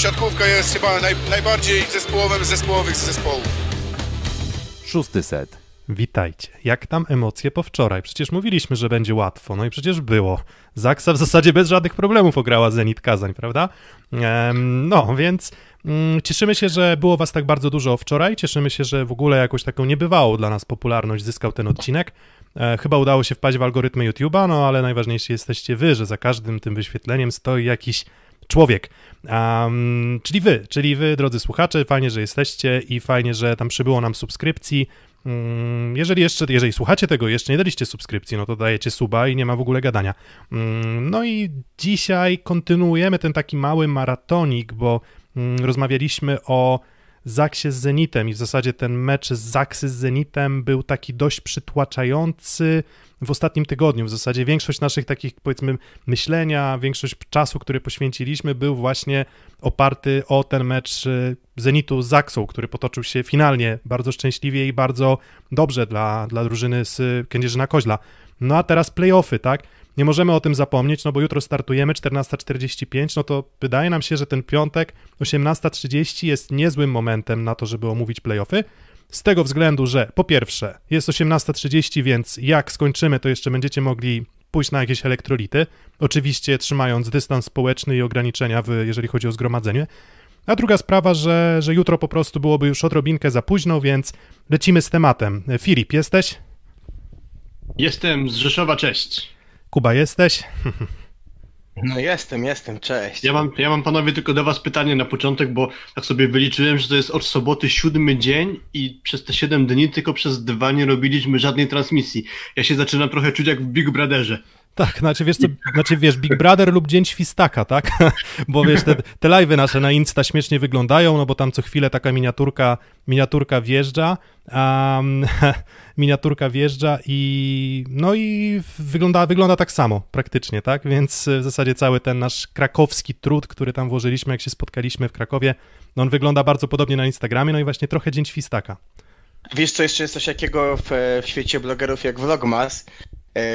siatkówka jest chyba naj, najbardziej zespołowym zespołowych z zespołów. Szósty set. Witajcie. Jak tam emocje po wczoraj? Przecież mówiliśmy, że będzie łatwo. No i przecież było. Zaksa w zasadzie bez żadnych problemów ograła Zenit Kazań, prawda? Ehm, no, więc mm, cieszymy się, że było was tak bardzo dużo wczoraj. Cieszymy się, że w ogóle jakąś taką niebywałą dla nas popularność zyskał ten odcinek. E, chyba udało się wpaść w algorytmy YouTube'a, no ale najważniejsi jesteście wy, że za każdym tym wyświetleniem stoi jakiś człowiek. Um, czyli wy, czyli wy, drodzy słuchacze, fajnie, że jesteście i fajnie, że tam przybyło nam subskrypcji. Um, jeżeli jeszcze, jeżeli słuchacie tego, jeszcze nie daliście subskrypcji, no to dajecie suba i nie ma w ogóle gadania. Um, no i dzisiaj kontynuujemy ten taki mały maratonik, bo rozmawialiśmy o Zaksie z Zenitem i w zasadzie ten mecz z Zaksy z Zenitem był taki dość przytłaczający w ostatnim tygodniu. W zasadzie większość naszych takich powiedzmy myślenia, większość czasu, który poświęciliśmy był właśnie oparty o ten mecz y, Zenitu z Zaksą, który potoczył się finalnie bardzo szczęśliwie i bardzo dobrze dla, dla drużyny z Kędzierzyna Koźla. No a teraz playoffy, tak? Nie możemy o tym zapomnieć, no bo jutro startujemy 14.45, no to wydaje nam się, że ten piątek 18.30 jest niezłym momentem na to, żeby omówić playoffy. Z tego względu, że po pierwsze jest 18.30, więc jak skończymy, to jeszcze będziecie mogli pójść na jakieś elektrolity, oczywiście trzymając dystans społeczny i ograniczenia, w, jeżeli chodzi o zgromadzenie. A druga sprawa, że, że jutro po prostu byłoby już odrobinkę za późno, więc lecimy z tematem. Filip, jesteś? Jestem z Rzeszowa, cześć. Kuba, jesteś? No jestem, jestem, cześć. Ja mam, ja mam panowie tylko do was pytanie na początek, bo tak sobie wyliczyłem, że to jest od soboty siódmy dzień i przez te siedem dni tylko przez dwa nie robiliśmy żadnej transmisji. Ja się zaczynam trochę czuć jak w Big Brotherze. Tak, znaczy wiesz co, znaczy wiesz, Big Brother lub Dzień Świstaka, tak? Bo wiesz, te, te live'y nasze na Insta śmiesznie wyglądają, no bo tam co chwilę taka miniaturka, miniaturka wjeżdża, um, miniaturka wjeżdża i no i wygląda, wygląda tak samo praktycznie, tak? Więc w zasadzie cały ten nasz krakowski trud, który tam włożyliśmy, jak się spotkaliśmy w Krakowie, no on wygląda bardzo podobnie na Instagramie, no i właśnie trochę Dzień Świstaka. Wiesz co, jeszcze jest coś takiego w, w świecie blogerów jak Vlogmas,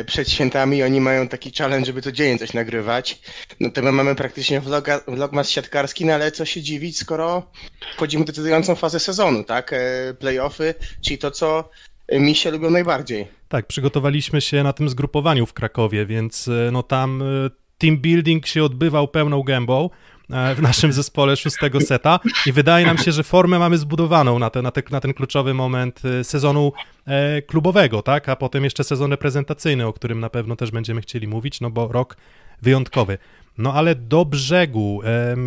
przed świętami oni mają taki challenge, żeby codziennie coś nagrywać. No to my mamy praktycznie vloga, vlogmas siatkarski, no ale co się dziwić, skoro wchodzimy w decydującą fazę sezonu, tak? E, playoffy, czyli to, co mi się lubią najbardziej. Tak, przygotowaliśmy się na tym zgrupowaniu w Krakowie, więc e, no tam team building się odbywał pełną gębą. E, w naszym zespole szóstego seta i wydaje nam się, że formę mamy zbudowaną na, te, na, te, na ten kluczowy moment e, sezonu e, klubowego, tak, a potem jeszcze sezon reprezentacyjny, o którym na pewno też będziemy chcieli mówić, no bo rok wyjątkowy. No ale do brzegu,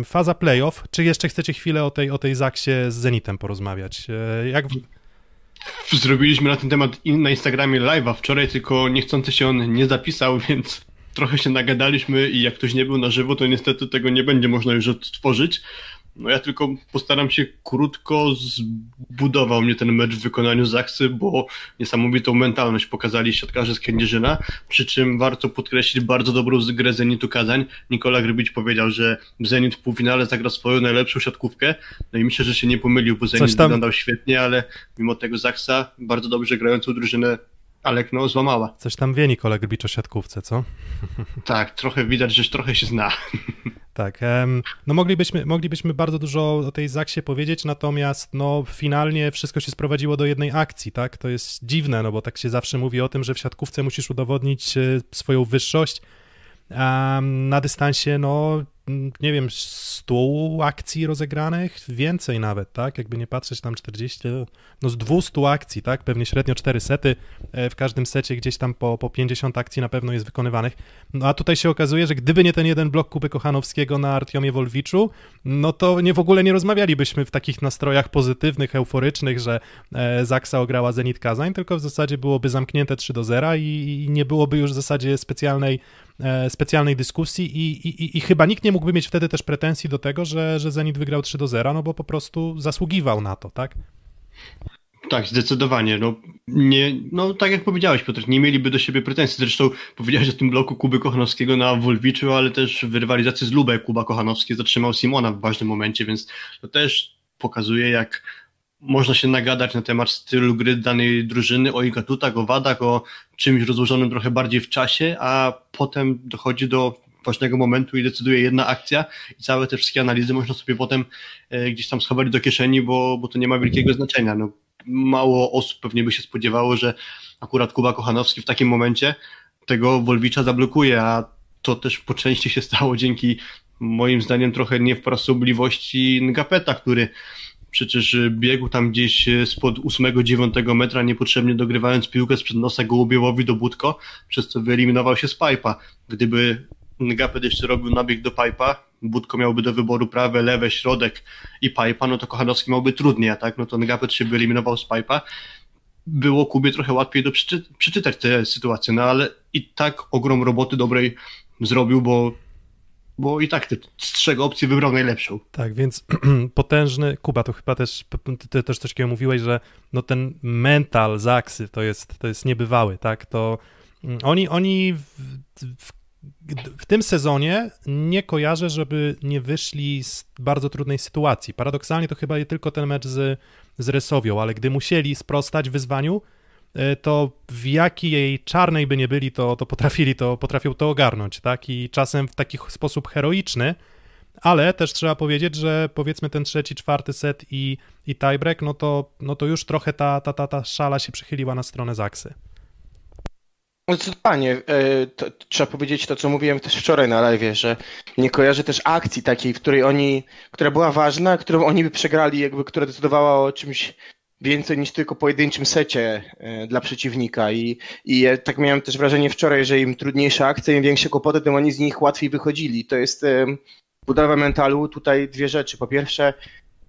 faza playoff, czy jeszcze chcecie chwilę o tej, o tej Zaksie z Zenitem porozmawiać? Jak... Zrobiliśmy na ten temat na Instagramie live'a wczoraj, tylko niechcący się on nie zapisał, więc trochę się nagadaliśmy i jak ktoś nie był na żywo, to niestety tego nie będzie można już odtworzyć. No ja tylko postaram się krótko zbudował mnie ten mecz w wykonaniu Zaksy, bo niesamowitą mentalność pokazali siatkarze z Kędzierzyna, przy czym warto podkreślić bardzo dobrą grę Zenitu Kazań. Nikola Grybić powiedział, że Zenit w półfinale zagra swoją najlepszą siatkówkę, no i myślę, że się nie pomylił, bo Zenit tam... wyglądał świetnie, ale mimo tego Zaksa bardzo dobrze grającą drużynę ale no, złamała. Coś tam wie Nikola Grbicz o siatkówce, co? Tak, trochę widać, że trochę się zna. Tak, no moglibyśmy, moglibyśmy bardzo dużo o tej Zaksie powiedzieć, natomiast no finalnie wszystko się sprowadziło do jednej akcji, tak? To jest dziwne, no bo tak się zawsze mówi o tym, że w siatkówce musisz udowodnić e, swoją wyższość, a na dystansie, no nie wiem, 100 akcji rozegranych, więcej nawet, tak? Jakby nie patrzeć tam 40, no z 200 akcji, tak? Pewnie średnio 4 sety, e, w każdym secie gdzieś tam po, po 50 akcji na pewno jest wykonywanych. No a tutaj się okazuje, że gdyby nie ten jeden blok Kuby Kochanowskiego na Artiomie Wolwiczu, no to nie w ogóle nie rozmawialibyśmy w takich nastrojach pozytywnych, euforycznych, że e, Zaksa ograła Zenit Kazań, tylko w zasadzie byłoby zamknięte 3 do 0 i, i nie byłoby już w zasadzie specjalnej specjalnej dyskusji i, i, i chyba nikt nie mógłby mieć wtedy też pretensji do tego, że, że Zenit wygrał 3 do 0, no bo po prostu zasługiwał na to, tak? Tak, zdecydowanie. No, nie, no tak jak powiedziałeś, Piotr, nie mieliby do siebie pretensji. Zresztą powiedziałeś o tym bloku Kuby Kochanowskiego na Wolwiczu, ale też w rywalizacji z Lubę Kuba Kochanowski zatrzymał Simona w ważnym momencie, więc to też pokazuje, jak można się nagadać na temat stylu gry danej drużyny, o ich atutach, o wadach, o czymś rozłożonym trochę bardziej w czasie, a potem dochodzi do ważnego momentu i decyduje jedna akcja i całe te wszystkie analizy można sobie potem e, gdzieś tam schować do kieszeni, bo, bo to nie ma wielkiego znaczenia. No, mało osób pewnie by się spodziewało, że akurat Kuba Kochanowski w takim momencie tego Wolwicza zablokuje, a to też po części się stało dzięki moim zdaniem trochę niewprasobliwości Ngapeta, który przecież biegł tam gdzieś spod 8-9 metra, niepotrzebnie dogrywając piłkę sprzed nosa Gołubiewowi do Budko, przez co wyeliminował się z pipa. Gdyby Ngapet jeszcze robił nabieg do pipa, Budko miałby do wyboru prawe, lewe, środek i pipa, no to Kochanowski miałby trudniej, a tak, no to Ngapet się wyeliminował z pipa. Było Kubie trochę łatwiej do przeczy przeczytać tę sytuację, no ale i tak ogrom roboty dobrej zrobił, bo bo i tak ty z trzech opcji wybrał najlepszą. Tak, więc potężny, Kuba, to chyba też, ty też coś takiego mówiłeś, że no ten mental Zaksy to jest, to jest niebywały, tak, to mm, oni, oni w, w, w tym sezonie nie kojarzę, żeby nie wyszli z bardzo trudnej sytuacji. Paradoksalnie to chyba tylko ten mecz z, z Resowią, ale gdy musieli sprostać wyzwaniu, to w jakiej czarnej by nie byli, to, to potrafili to, potrafią to ogarnąć, tak? I czasem w taki sposób heroiczny, ale też trzeba powiedzieć, że powiedzmy ten trzeci, czwarty set i, i tiebreak, no to, no to już trochę ta, ta, ta, ta szala się przychyliła na stronę Zaksy. Zdecydowanie. E, to, trzeba powiedzieć to, co mówiłem też wczoraj na live, że nie kojarzę też akcji takiej, w której oni, która była ważna, którą oni by przegrali, jakby, która decydowała o czymś więcej niż tylko pojedynczym secie e, dla przeciwnika i, i ja tak miałem też wrażenie wczoraj, że im trudniejsze akcje, im większe kłopoty, tym oni z nich łatwiej wychodzili. To jest e, budowa mentalu, tutaj dwie rzeczy. Po pierwsze,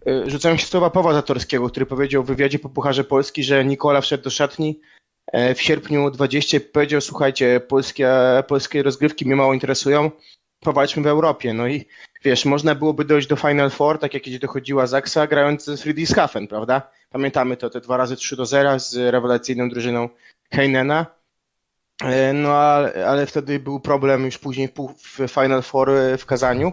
e, rzucają się słowa Pawła Zatorskiego, który powiedział w wywiadzie po Pucharze Polski, że Nikola wszedł do szatni w sierpniu 20 powiedział, słuchajcie, polskie, polskie rozgrywki mnie mało interesują, powalczmy w Europie. No i wiesz, można byłoby dojść do Final Four, tak jak kiedyś dochodziła Zaksa, grając z Friedrichshafen, prawda? Pamiętamy to, te dwa razy 3 do 0 z rewelacyjną drużyną Heinena. E, no ale, ale wtedy był problem już później w Final Four w Kazaniu,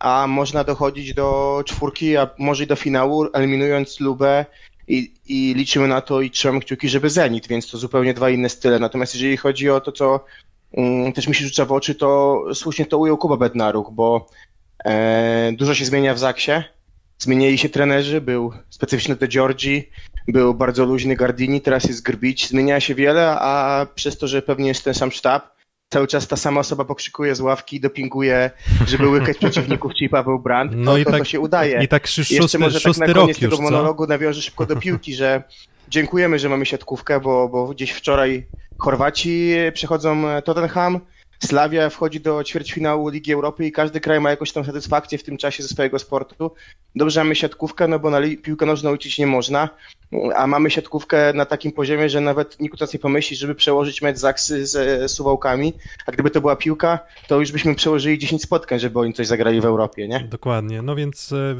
a można dochodzić do czwórki, a może i do finału, eliminując Lubę i, i liczymy na to i trzymamy kciuki, żeby Zenit, więc to zupełnie dwa inne style. Natomiast jeżeli chodzi o to, co um, też mi się rzuca w oczy, to słusznie to ujął Kuba Bednaruk, bo e, dużo się zmienia w Zaksie Zmienili się trenerzy, był specyficzny de Giorgi, był bardzo luźny Gardini, teraz jest Grbić. Zmienia się wiele, a przez to, że pewnie jest ten sam sztab, cały czas ta sama osoba pokrzykuje z ławki dopinguje, żeby łykać przeciwników, czyli Paweł Brandt, no to, i to, tak, to się udaje. I tak szósty, Jeszcze może tak na koniec tego monologu nawiążę szybko do piłki, że dziękujemy, że mamy siatkówkę, bo, bo gdzieś wczoraj Chorwaci przechodzą Tottenham, Slavia wchodzi do ćwierćfinału Ligi Europy i każdy kraj ma jakąś tam satysfakcję w tym czasie ze swojego sportu. Dobrze mamy siatkówkę, no bo na piłkę nożną uczyć nie można, a mamy siatkówkę na takim poziomie, że nawet nikt nas nie pomyśli, żeby przełożyć mecz Zaksy z Suwałkami, a gdyby to była piłka, to już byśmy przełożyli 10 spotkań, żeby oni coś zagrali w Europie, nie? Dokładnie, no więc e,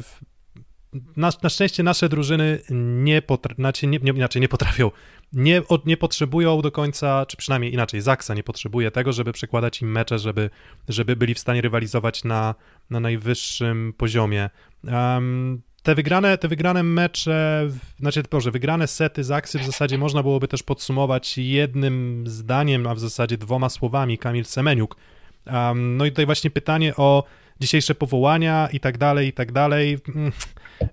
na, na szczęście nasze drużyny nie, potra- znaczy nie, nie, inaczej nie potrafią, nie, od, nie potrzebują do końca, czy przynajmniej inaczej, Zaksa nie potrzebuje tego, żeby przekładać im mecze, żeby, żeby byli w stanie rywalizować na, na najwyższym poziomie. Um, te wygrane, te wygrane mecze, znaczy, może wygrane sety Zaksy w zasadzie można byłoby też podsumować jednym zdaniem, a w zasadzie dwoma słowami, Kamil Semeniuk. Um, no i tutaj właśnie pytanie o dzisiejsze powołania i tak dalej, i tak dalej. Mm,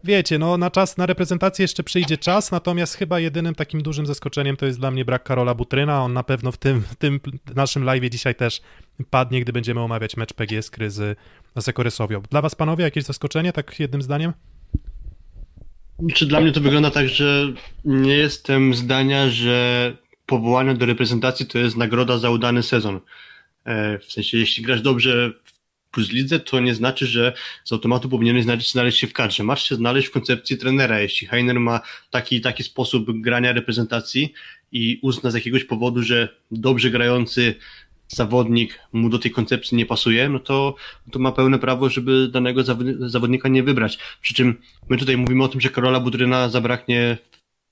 wiecie, no na czas, na reprezentację jeszcze przyjdzie czas, natomiast chyba jedynym takim dużym zaskoczeniem to jest dla mnie brak Karola Butryna. On na pewno w tym, w tym naszym live dzisiaj też padnie, gdy będziemy omawiać mecz PGS Kryzy z Ekorysowią. Dla was, panowie, jakieś zaskoczenie, tak jednym zdaniem? Czy dla mnie to wygląda tak, że nie jestem zdania, że powołanie do reprezentacji to jest nagroda za udany sezon. E, w sensie, jeśli grasz dobrze plus lidze, to nie znaczy, że z automatu powinieneś znaleźć, znaleźć się w kadrze. Masz się znaleźć w koncepcji trenera. Jeśli Heiner ma taki taki sposób grania reprezentacji i uzna z jakiegoś powodu, że dobrze grający zawodnik mu do tej koncepcji nie pasuje, no to, to ma pełne prawo, żeby danego zawodnika nie wybrać. Przy czym my tutaj mówimy o tym, że Karola Budryna zabraknie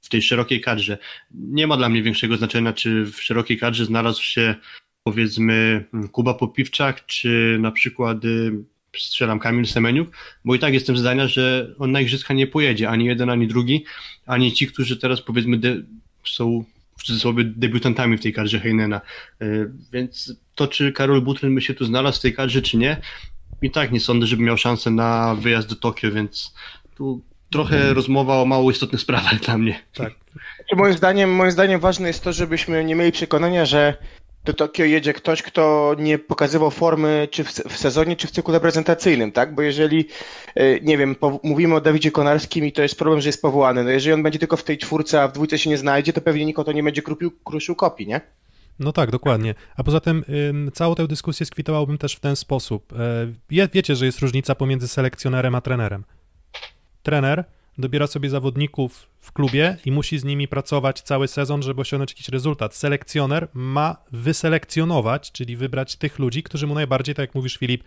w tej szerokiej kadrze. Nie ma dla mnie większego znaczenia, czy w szerokiej kadrze znalazł się powiedzmy Kuba Popiwczak, czy na przykład y, strzelam Kamil Semeniuk, bo i tak jestem zdania, że on na igrzyska nie pojedzie, ani jeden, ani drugi, ani ci, którzy teraz powiedzmy są w cudzysłowie debiutantami w tej kadrze Heinena. Y, więc to, czy Karol Butryn by się tu znalazł w tej kadrze, czy nie, i tak nie sądzę, żeby miał szansę na wyjazd do Tokio, więc tu trochę Mhm. rozmowa o mało istotnych sprawach dla mnie. Tak. Znaczy, Moim zdaniem, moim zdaniem ważne jest to, żebyśmy nie mieli przekonania, że do Tokio jedzie ktoś, kto nie pokazywał formy czy w, sezonie, czy w cyklu reprezentacyjnym, tak? Bo jeżeli, e, nie wiem, mówimy o Dawidzie Konarskim i to jest problem, że jest powołany, no jeżeli on będzie tylko w tej czwórce, a w dwójce się nie znajdzie, to pewnie nikt o to nie będzie krupił, kruszył kopii, nie? No tak, dokładnie. A poza tym ym, całą tę dyskusję skwitowałbym też w ten sposób. Wie, wiecie, że jest różnica pomiędzy selekcjonerem a trenerem. Trener dobiera sobie zawodników w klubie i musi z nimi pracować cały sezon, żeby osiągnąć jakiś rezultat. Selekcjoner ma wyselekcjonować, czyli wybrać tych ludzi, którzy mu najbardziej, tak jak mówisz Filip,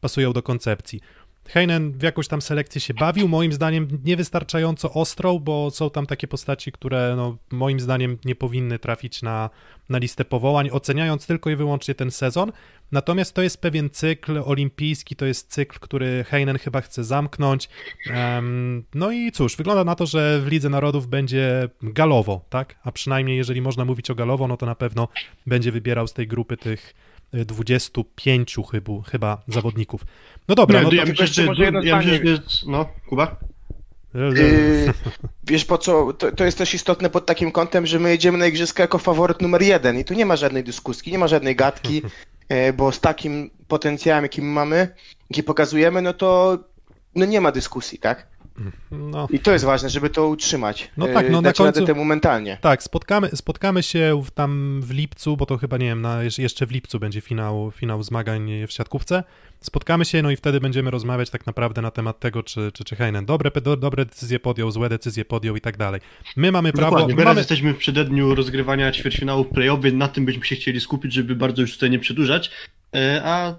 pasują do koncepcji. Heinen w jakąś tam selekcję się bawił, moim zdaniem niewystarczająco ostrą, bo są tam takie postaci, które no, moim zdaniem nie powinny trafić na, na listę powołań, oceniając tylko i wyłącznie ten sezon. Natomiast to jest pewien cykl olimpijski, to jest cykl, który Heinen chyba chce zamknąć. Um, no i cóż, wygląda na to, że w Lidze Narodów będzie galowo, tak? A przynajmniej jeżeli można mówić o galowo, no to na pewno będzie wybierał z tej grupy tych 25 chyba, chyba zawodników. No dobra, no to... ja myślę, że, ja myślę, że no, Kuba? Yy, wiesz po co, to, to jest też istotne pod takim kątem, że my jedziemy na igrzyska jako faworyt numer jeden i tu nie ma żadnej dyskusji, nie ma żadnej gadki, e, bo z takim potencjałem, jakim mamy, jaki pokazujemy, no to no nie ma dyskusji, tak? No, I to jest ważne, żeby to utrzymać. No tak, E, no na dać radę końcu- temu mentalnie. tak, spotkamy, spotkamy się w, tam w lipcu, bo to chyba, nie wiem, na, jeszcze w lipcu będzie finał, finał zmagań w siatkówce. Spotkamy się, no i wtedy będziemy rozmawiać tak naprawdę na temat tego, czy, czy, czy Heinen dobre, do, dobre decyzje podjął, złe decyzje podjął i tak dalej. My mamy prawo... Dokładnie, teraz mamy, jesteśmy w przededniu rozgrywania ćwierćfinałów playowych, na tym byśmy się chcieli skupić, żeby bardzo już tutaj nie przedłużać, e, a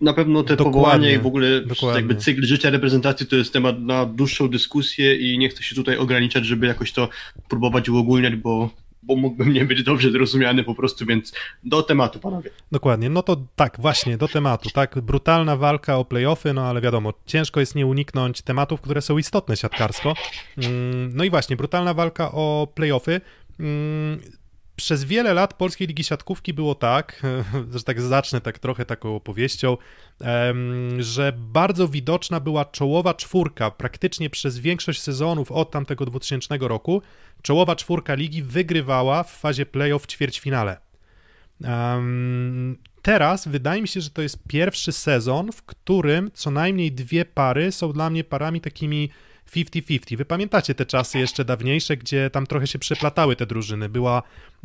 na pewno te Dokładnie, powołania i w ogóle dokładnie. jakby cykl życia reprezentacji to jest temat na dłuższą dyskusję i nie chcę się tutaj ograniczać, żeby jakoś to próbować uogólniać, bo, bo mógłbym nie być dobrze zrozumiany po prostu, więc do tematu, panowie. Dokładnie, no to tak, właśnie, do tematu, tak, brutalna walka o playoffy, no ale wiadomo, ciężko jest nie uniknąć tematów, które są istotne siatkarsko. Mm, No i właśnie, brutalna walka o playoffy. Przez wiele lat Polskiej Ligi Siatkówki było tak, że tak zacznę tak trochę taką opowieścią, że bardzo widoczna była czołowa czwórka, praktycznie przez większość sezonów od tamtego 2000 roku, czołowa czwórka ligi wygrywała w fazie playoff w ćwierćfinale. Teraz wydaje mi się, że to jest pierwszy sezon, w którym co najmniej dwie pary są dla mnie parami takimi 50-50. Wy pamiętacie te czasy jeszcze dawniejsze, gdzie tam trochę się przeplatały te drużyny. Była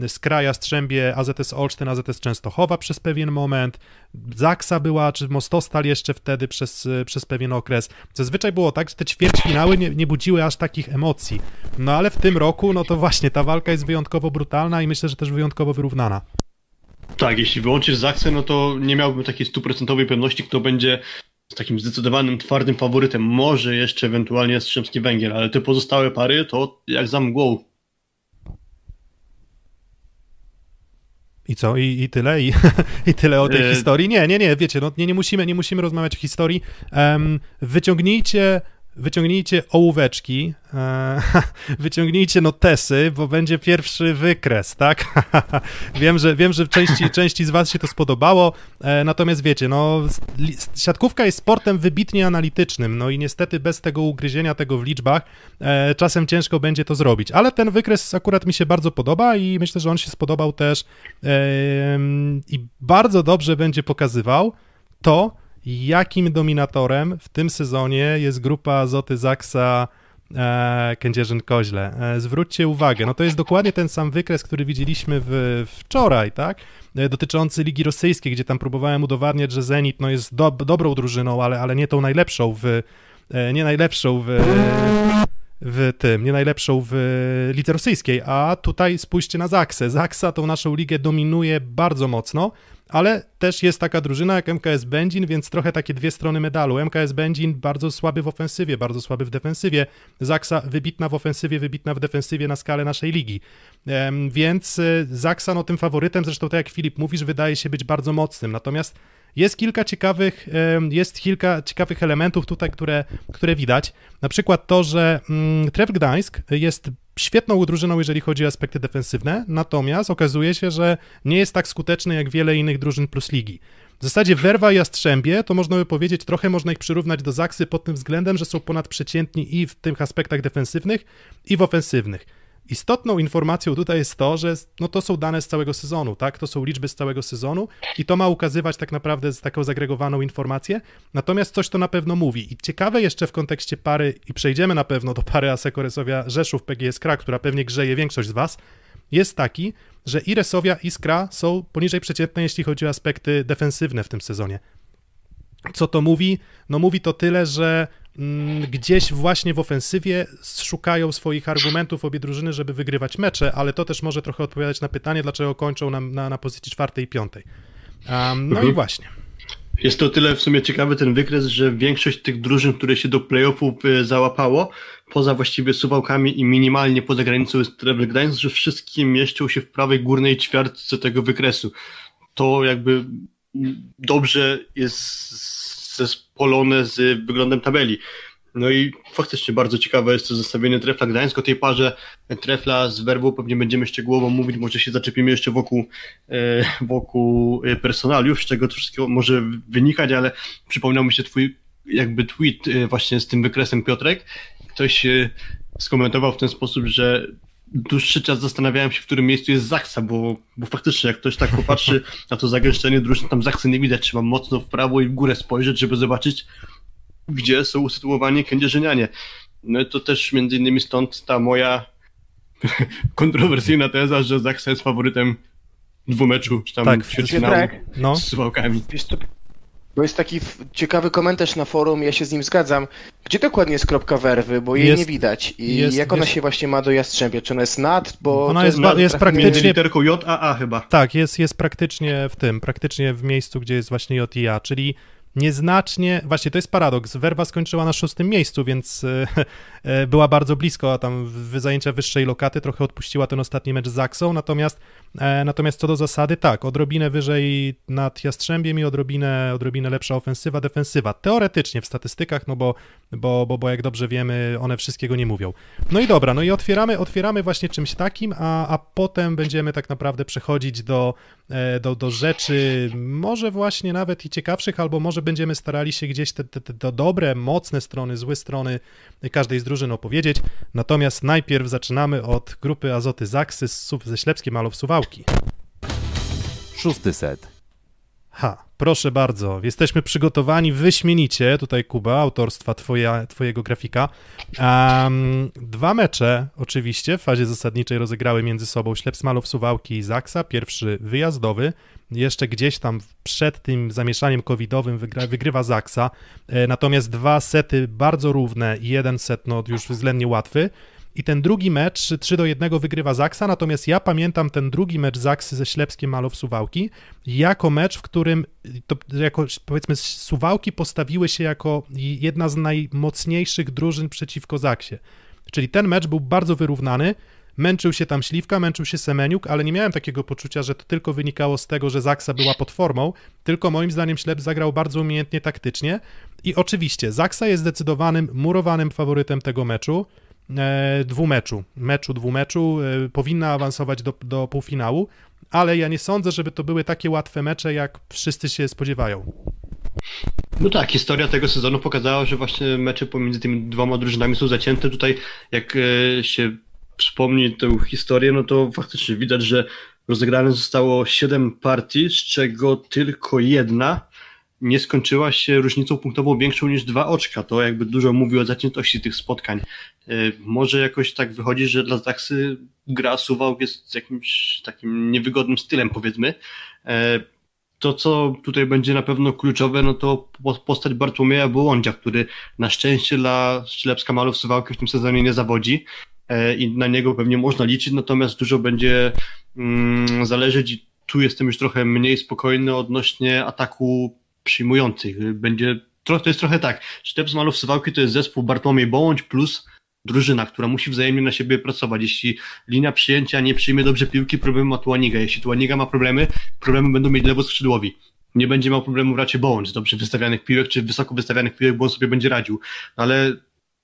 Skraja, Strzębie, AZS Olsztyn, AZS Częstochowa przez pewien moment, Zaksa była, czy Mostostal jeszcze wtedy przez, przez pewien okres. Zazwyczaj było tak, że te ćwierćfinały nie, nie budziły aż takich emocji. No ale w tym roku, no to właśnie ta walka jest wyjątkowo brutalna i myślę, że też wyjątkowo wyrównana. Tak, jeśli wyłączysz Zaksę, no to nie miałbym takiej stuprocentowej pewności, kto będzie takim zdecydowanym, twardym faworytem. Może jeszcze ewentualnie Jastrzębski Węgiel, ale te pozostałe pary to jak za mgłą. I co? I, i tyle? I, I tyle o tej E, historii? Nie, nie, nie, wiecie, no nie, nie, musimy, nie musimy rozmawiać o historii. Em, wyciągnijcie, wyciągnijcie ołóweczki, e, wyciągnijcie notesy, bo będzie pierwszy wykres, tak? wiem, że, wiem, że części, części z was się to spodobało, e, natomiast wiecie, no siatkówka jest sportem wybitnie analitycznym, no i niestety bez tego ugryzienia tego w liczbach e, czasem ciężko będzie to zrobić, ale ten wykres akurat mi się bardzo podoba i myślę, że on się spodobał też i bardzo dobrze będzie pokazywał to, jakim dominatorem w tym sezonie jest grupa Azoty Zaksa e, Kędzierzyn-Koźle. E, zwróćcie uwagę, no to jest dokładnie ten sam wykres, który widzieliśmy w, wczoraj, tak? E, dotyczący Ligi Rosyjskiej, gdzie tam próbowałem udowadniać, że Zenit no, jest do, dobrą drużyną, ale, ale nie tą najlepszą w, nie najlepszą w, w tym, nie najlepszą w lidze rosyjskiej, a tutaj spójrzcie na Zaksę. Zaksa tą naszą ligę dominuje bardzo mocno, ale też jest taka drużyna jak MKS Będzin, więc trochę takie dwie strony medalu. MKS Będzin bardzo słaby w ofensywie, bardzo słaby w defensywie. Zaksa wybitna w ofensywie, wybitna w defensywie na skalę naszej ligi. Więc y, Zaksa no tym faworytem, zresztą tak jak Filip mówisz, wydaje się być bardzo mocnym. Natomiast jest kilka ciekawych, jest kilka ciekawych elementów tutaj, które, które widać. Na przykład to, że mm, Tref Gdańsk jest świetną drużyną, jeżeli chodzi o aspekty defensywne, natomiast okazuje się, że nie jest tak skuteczny jak wiele innych drużyn plus ligi. W zasadzie Werwa i Jastrzębie, to można by powiedzieć, trochę można ich przyrównać do Zaksy pod tym względem, że są ponadprzeciętni i w tych aspektach defensywnych, i w ofensywnych. Istotną informacją tutaj jest to, że no to są dane z całego sezonu, tak? To są liczby z całego sezonu i to ma ukazywać tak naprawdę z taką zagregowaną informację. Natomiast coś to na pewno mówi. I ciekawe jeszcze w kontekście pary, i przejdziemy na pewno do pary Asekoresowia Rzeszów PGS Krak, która pewnie grzeje większość z Was, jest taki, że i Resowia, i Skra są poniżej przeciętne, jeśli chodzi o aspekty defensywne w tym sezonie. Co to mówi? No mówi to tyle, że gdzieś właśnie w ofensywie szukają swoich argumentów obie drużyny, żeby wygrywać mecze, ale to też może trochę odpowiadać na pytanie, dlaczego kończą na, na, na pozycji czwartej i piątej. Um, no mhm. i właśnie. Jest to tyle w sumie ciekawy ten wykres, że większość tych drużyn, które się do playoffów e, załapało, poza właściwie Suwałkami i minimalnie poza granicą jest Treble Gdańsk, że wszystkie mieszczą się w prawej górnej ćwiartce tego wykresu. To jakby dobrze jest zespolone z wyglądem tabeli. No i faktycznie bardzo ciekawe jest to zestawienie Trefla Gdańsk. O tej parze Trefla z Werbą pewnie będziemy szczegółowo mówić, może się zaczepimy jeszcze wokół, e, wokół e, personaliów, z czego to wszystko może wynikać, ale przypomniał mi się twój jakby tweet e, właśnie z tym wykresem Piotrek. Ktoś skomentował w ten sposób, że dłuższy czas zastanawiałem się, w którym miejscu jest Zaksa, bo, bo faktycznie jak ktoś tak popatrzy na to zagęszczenie drużyn, tam Zaksy nie widać, trzeba mocno w prawo i w górę spojrzeć, żeby zobaczyć, gdzie są usytuowani kędzierzynianie. No to też między innymi stąd ta moja kontrowersyjna teza, że Zaksa jest faworytem dwumeczu, czy tam tak, ćwierćfinału no. z Suwałkami. Bo jest taki ciekawy komentarz na forum, ja się z nim zgadzam. Gdzie dokładnie jest kropka werwy, bo jej jest, nie widać. I jest, jak ona jest... się właśnie ma do Jastrzębia? Czy ona jest nad? Bo ona jest, jest, jest praktycznie... literką J, A, A chyba. Tak, jest, jest praktycznie w tym, praktycznie w miejscu, gdzie jest właśnie J i A, czyli nieznacznie, właśnie to jest paradoks, Werwa skończyła na szóstym miejscu, więc e, e, była bardzo blisko, a tam w zajęcia wyższej lokaty trochę odpuściła ten ostatni mecz z Zaksą, natomiast, e, natomiast co do zasady, tak, odrobinę wyżej nad Jastrzębiem i odrobinę, odrobinę lepsza ofensywa, defensywa, teoretycznie w statystykach, no bo, bo, bo, bo jak dobrze wiemy, one wszystkiego nie mówią. No i dobra, no i otwieramy, otwieramy właśnie czymś takim, a, a potem będziemy tak naprawdę przechodzić do, do, do rzeczy może właśnie nawet i ciekawszych, albo może że będziemy starali się gdzieś te, te, te dobre, mocne strony, złe strony każdej z drużyn opowiedzieć. Natomiast najpierw zaczynamy od grupy Azoty Zaksy ze Ślepskim Malow Suwałki. Szósty set. Ha, proszę bardzo, jesteśmy przygotowani wyśmienicie, tutaj Kuba, autorstwa twoja, twojego grafika. Um, dwa mecze oczywiście w fazie zasadniczej rozegrały między sobą Ślepsmalow Suwałki i Zaksa, pierwszy wyjazdowy, jeszcze gdzieś tam przed tym zamieszaniem covidowym wygra, wygrywa Zaksa, e, natomiast dwa sety bardzo równe i jeden set no już względnie łatwy. I ten drugi mecz 3 do 1 wygrywa Zaksa, natomiast ja pamiętam ten drugi mecz Zaksy ze Ślepskiem Malow Suwałki jako mecz, w którym to, jako, powiedzmy Suwałki postawiły się jako jedna z najmocniejszych drużyn przeciwko Zaksie. Czyli ten mecz był bardzo wyrównany, Męczył się tam Śliwka, męczył się Semeniuk, ale nie miałem takiego poczucia, że to tylko wynikało z tego, że Zaksa była pod formą, tylko moim zdaniem Ślep zagrał bardzo umiejętnie taktycznie. I oczywiście Zaksa jest zdecydowanym, murowanym faworytem tego meczu, dwumeczu, meczu, dwumeczu, e, powinna awansować do, do półfinału, ale ja nie sądzę, żeby to były takie łatwe mecze, jak wszyscy się spodziewają. No tak, historia tego sezonu pokazała, że właśnie mecze pomiędzy tymi dwoma drużynami są zacięte. Tutaj, jak e, się wspomni tę historię, no to faktycznie widać, że rozegrane zostało 7 partii, z czego tylko jedna nie skończyła się różnicą punktową większą niż dwa oczka. To jakby dużo mówi o zaciętości tych spotkań. E, może jakoś tak wychodzi, że dla Zaksy gra Suwałk jest jakimś takim niewygodnym stylem, powiedzmy. E, to, co tutaj będzie na pewno kluczowe, no to postać Bartłomieja Bołądzia, który na szczęście dla Ślepska Malów Suwałki w tym sezonie nie zawodzi. E, i na niego pewnie można liczyć, natomiast dużo będzie mm, zależeć i tu jestem już trochę mniej spokojny odnośnie ataku przyjmujących. Będzie, to jest trochę tak, Sztep z Malów Sywałki to jest zespół Bartłomiej Bołądź plus drużyna, która musi wzajemnie na siebie pracować. Jeśli linia przyjęcia nie przyjmie dobrze piłki, problem ma Tuaniga. Jeśli Tuaniga ma problemy, problemy będą mieć lewo skrzydłowi. nie będzie miał problemu raczej Bones, dobrze wystawianych piłek, czy wysoko wystawianych piłek, bo on sobie będzie radził. No ale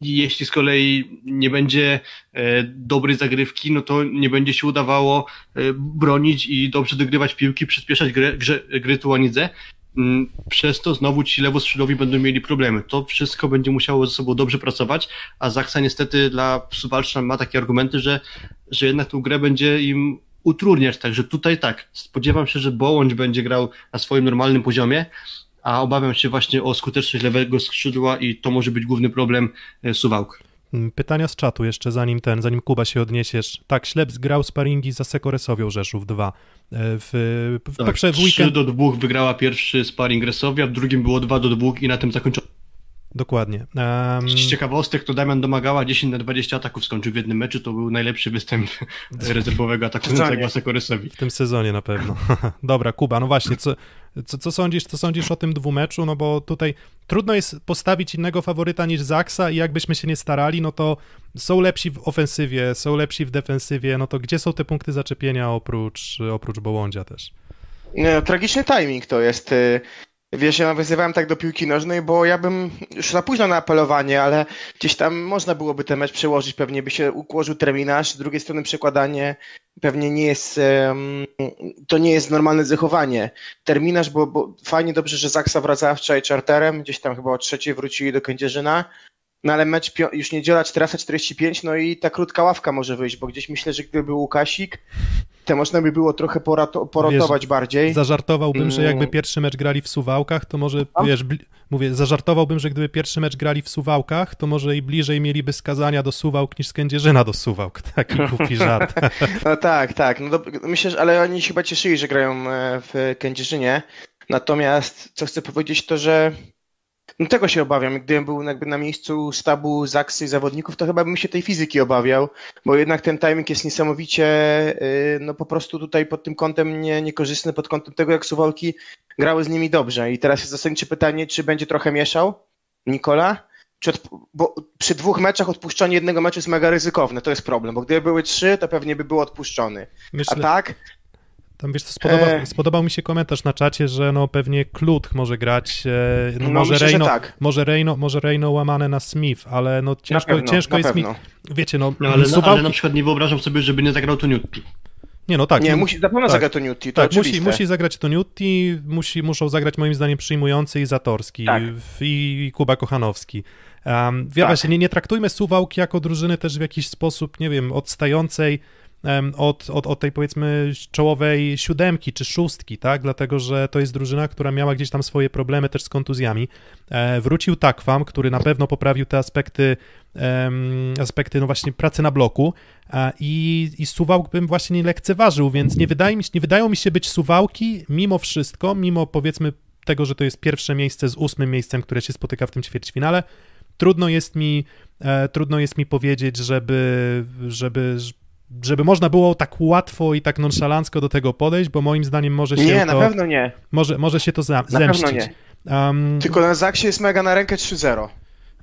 jeśli z kolei nie będzie e, dobrej zagrywki, no to nie będzie się udawało e, bronić i dobrze dogrywać piłki, przyspieszać grę, grze, gry Tuanidze. Mm, Przez to znowu ci lewoskrzydłowi będą mieli problemy. To wszystko będzie musiało ze sobą dobrze pracować, a Zaksa niestety dla Suwalszcza ma takie argumenty, że, że jednak tą grę będzie im utrudniać. Także tutaj tak, spodziewam się, że Bołądź będzie grał na swoim normalnym poziomie, a obawiam się właśnie o skuteczność lewego skrzydła i to może być główny problem e, Suwałk. Mm, Pytania z czatu jeszcze, zanim ten, zanim Kuba się odniesiesz. Tak, Śleps grał sparingi za Sekoresowią Rzeszów 2. E, W, w, Tak, poprze- w 3 weekend, do 2 wygrała pierwszy sparring Resowia, w drugim było 2 do 2 i na tym zakończono. Dokładnie. Em, Z ciekawostek to Damian Domagała 10 na 20 ataków skończył w jednym meczu, to był najlepszy występ rezerwowego atakującego Sezonie. Sekoresowi. W tym sezonie na pewno. Dobra, Kuba, no właśnie, co, co, co, sądzisz, co sądzisz o tym dwumeczu? No bo tutaj trudno jest postawić innego faworyta niż Zaksa i jakbyśmy się nie starali, no to są lepsi w ofensywie, są lepsi w defensywie, no to gdzie są te punkty zaczepienia oprócz, oprócz Bołądzia też? Tragiczny timing to jest. Wiesz, ja nawiązywałem tak do piłki nożnej, bo ja bym już za późno na apelowanie, ale gdzieś tam można byłoby ten mecz przełożyć, pewnie by się ułożył terminarz, z drugiej strony przekładanie pewnie nie jest, to nie jest normalne zachowanie. Terminarz, bo, bo fajnie dobrze, że Zaksa wracała wczoraj czarterem, gdzieś tam chyba o trzeciej wrócili do Kędzierzyna, no ale mecz już niedziela 14.45, no i ta krótka ławka może wyjść, bo gdzieś myślę, że gdyby był Łukasik, to można by było trochę porotować bardziej. Zażartowałbym, że jakby Mm. pierwszy mecz grali w Suwałkach, to może, wiesz, mówię, zażartowałbym, że gdyby pierwszy mecz grali w Suwałkach, to może i bliżej mieliby skazania do Suwałk niż z Kędzierzyna do Suwałk. Taki głupi żart. No tak, tak. No dob- myślę, że ale oni się chyba cieszyli, że grają e, w Kędzierzynie. Natomiast co chcę powiedzieć to, że no tego się obawiam. Gdybym był jakby na miejscu sztabu Zaksy zawodników, to chyba bym się tej fizyki obawiał, bo jednak ten timing jest niesamowicie y, no po prostu tutaj pod tym kątem nie, niekorzystny, pod kątem tego jak Suwałki grały z nimi dobrze. I teraz jest zasadnicze pytanie, czy będzie trochę mieszał Nikola? Czy odp- bo przy dwóch meczach odpuszczanie jednego meczu jest mega ryzykowne, to jest problem, bo gdyby były trzy, to pewnie by był odpuszczony. A Myślę, tak? Tam wiesz, co, spodoba, E. spodobał mi się komentarz na czacie, że no pewnie Klut może grać, e, no, No, może, myślę, Reino, tak. może, Reino, może Reino łamane na Smith, ale no ciężko, na pewno, ciężko na jest pewno. mi, wiecie, no, No, ale, Suwałki, ale na przykład nie wyobrażam sobie, żeby nie zagrał to Newton. nie no tak, Nie, musi, na pewno tak. zagra to Newty, to tak, musi, oczywiste. musi zagrać Toniutti, musi, muszą zagrać moim zdaniem przyjmujący i Zatorski Tak. i, i Kuba Kochanowski. Um, Tak. właśnie, nie, nie traktujmy Suwałki jako drużyny też w jakiś sposób, nie wiem, odstającej od, od, od tej powiedzmy czołowej siódemki czy szóstki, tak? Dlatego, że to jest drużyna, która miała gdzieś tam swoje problemy też z kontuzjami. E, wrócił Takwam, który na pewno poprawił te aspekty, aspekty no właśnie pracy na bloku i, i Suwałk bym właśnie nie lekceważył, więc nie, wydaje mi, nie wydają mi się być Suwałki mimo wszystko, mimo powiedzmy tego, że to jest pierwsze miejsce z ósmym miejscem, które się spotyka w tym ćwierćfinale, trudno jest mi, e, trudno jest mi powiedzieć, żeby, żeby, żeby można było tak łatwo i tak nonszalancko do tego podejść, bo moim zdaniem może się Nie, to, na pewno nie. może, może się to za, Na zemścić. pewno nie. Um, Tylko na Zaksie jest mega na rękę 3-0.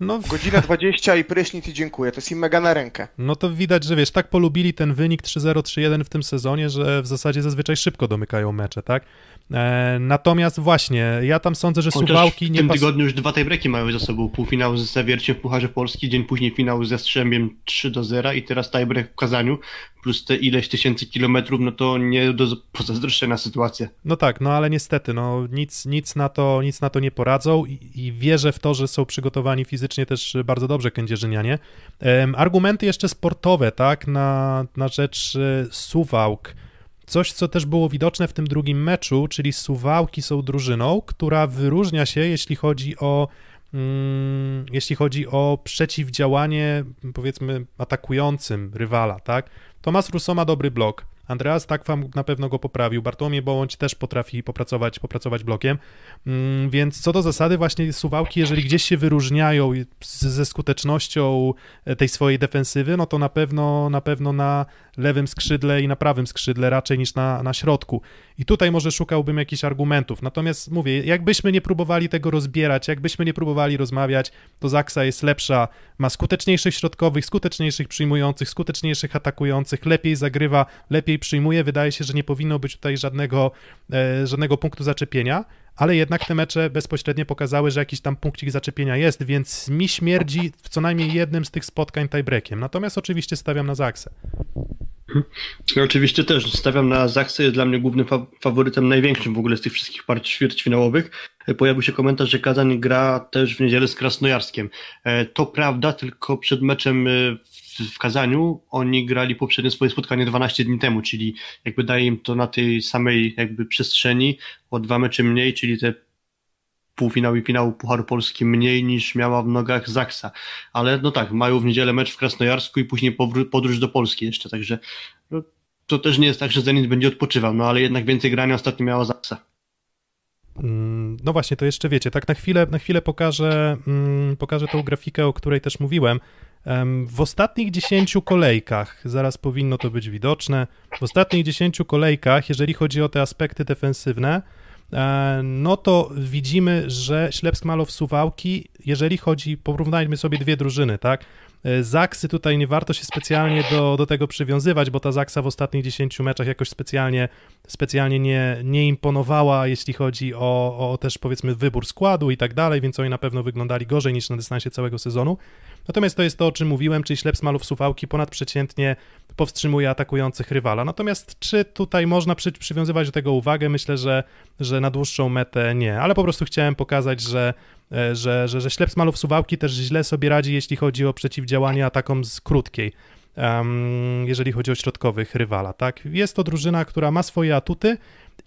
No, Godzina 20 i prysznic i dziękuję. To jest im mega na rękę. no to widać, że wiesz, tak polubili ten wynik 3-0, 3-1 w tym sezonie, że w zasadzie zazwyczaj szybko domykają mecze, tak? E, natomiast właśnie, ja tam sądzę, że Chociaż Suwałki w nie tym pas... tygodniu już dwa tiebreaki mają za sobą. Półfinał z Zawierciem w Pucharze Polski, dzień później finał ze Strzębiem 3 do 0 i teraz tiebreak w Kazaniu plus te ileś tysięcy kilometrów, no to nie do pozazdroszczenia sytuacja. No tak, no ale niestety, no nic, nic, na, to, nic na to nie poradzą i, i wierzę w to, że są przygotowani fizycznie też bardzo dobrze kędzierzynianie. Em, argumenty jeszcze sportowe, tak, na, na rzecz e, Suwałk. Coś, co też było widoczne w tym drugim meczu, czyli Suwałki są drużyną, która wyróżnia się, jeśli chodzi o jeśli chodzi o przeciwdziałanie, powiedzmy, atakującym rywala, tak? Tomas Russo ma dobry blok. Andreas Takwam na pewno go poprawił. Bartłomiej Bołądź też potrafi popracować, popracować blokiem. Mm, Więc co do zasady, właśnie Suwałki, jeżeli gdzieś się wyróżniają ze skutecznością e, tej swojej defensywy, no to na pewno na pewno na lewym skrzydle i na prawym skrzydle raczej niż na, na środku. I tutaj może szukałbym jakichś argumentów. Natomiast mówię, jakbyśmy nie próbowali tego rozbierać, jakbyśmy nie próbowali rozmawiać, to Zaksa jest lepsza, ma skuteczniejszych środkowych, skuteczniejszych przyjmujących, skuteczniejszych atakujących, lepiej zagrywa, lepiej przyjmuje. Wydaje się, że nie powinno być tutaj żadnego, e, żadnego punktu zaczepienia, ale jednak te mecze bezpośrednio pokazały, że jakiś tam punkcik zaczepienia jest, więc mi śmierdzi w co najmniej jednym z tych spotkań tiebreakiem. Natomiast oczywiście stawiam na Zaksę. Ja oczywiście też stawiam na Zaksę, jest dla mnie głównym fa faworytem, największym w ogóle z tych wszystkich partii ćwierćfinałowych. Pojawił się komentarz, że Kazań gra też w niedzielę z Krasnojarskiem. E, to prawda, tylko przed meczem e, w Kazaniu oni grali poprzednie swoje spotkanie 12 dni temu, czyli jakby daje im to na tej samej jakby przestrzeni o dwa mecze mniej, czyli te półfinał i finał Pucharu Polski mniej niż miała w nogach Zaksa. Ale no tak, mają w niedzielę mecz w Krasnojarsku i później podróż do Polski jeszcze, także no, to też nie jest tak, że Zenit będzie odpoczywał, no ale jednak więcej grania ostatnio miała Zaksa. Mm, no właśnie, to jeszcze wiecie, tak na chwilę, na chwilę pokażę, mm, pokażę tą grafikę, o której też mówiłem. W ostatnich 10 kolejkach, zaraz powinno to być widoczne, w ostatnich 10 kolejkach, jeżeli chodzi o te aspekty defensywne, no to widzimy, że Ślepsk Malow Suwałki, jeżeli chodzi, porównajmy sobie dwie drużyny, tak? E, Zaksy tutaj nie warto się specjalnie do, do tego przywiązywać, bo ta Zaksa w ostatnich 10 meczach jakoś specjalnie, specjalnie nie, nie imponowała, jeśli chodzi o, o też powiedzmy wybór składu i tak dalej, więc oni na pewno wyglądali gorzej niż na dystansie całego sezonu. Natomiast to jest to, o czym mówiłem, czyli ślep smalów suwałki ponadprzeciętnie powstrzymuje atakujących rywala. Natomiast czy tutaj można przy, przywiązywać do tego uwagę? Myślę, że, że na dłuższą metę nie, ale po prostu chciałem pokazać, że, e, że, że, że ślep smalów suwałki też źle sobie radzi, jeśli chodzi o przeciwdziałanie atakom z krótkiej. Um, jeżeli chodzi o środkowych rywala, tak? Jest to drużyna, która ma swoje atuty,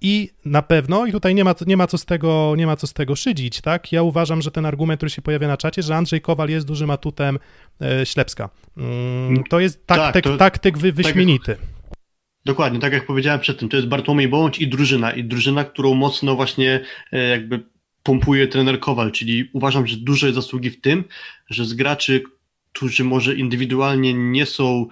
i na pewno, i tutaj nie ma, nie, ma co z tego, nie ma co z tego szydzić, tak? Ja uważam, że ten argument, który się pojawia na czacie, że Andrzej Kowal jest dużym atutem e, Ślepska. Mm, to jest taktyk, tak, to, taktyk wy, tak wyśmienity. Tak dokładnie, tak jak powiedziałem przedtem, to jest Bartłomiej Bądź i drużyna. I drużyna, którą mocno właśnie e, jakby pompuje trener Kowal, czyli uważam, że duże zasługi w tym, że z graczy, którzy może indywidualnie nie są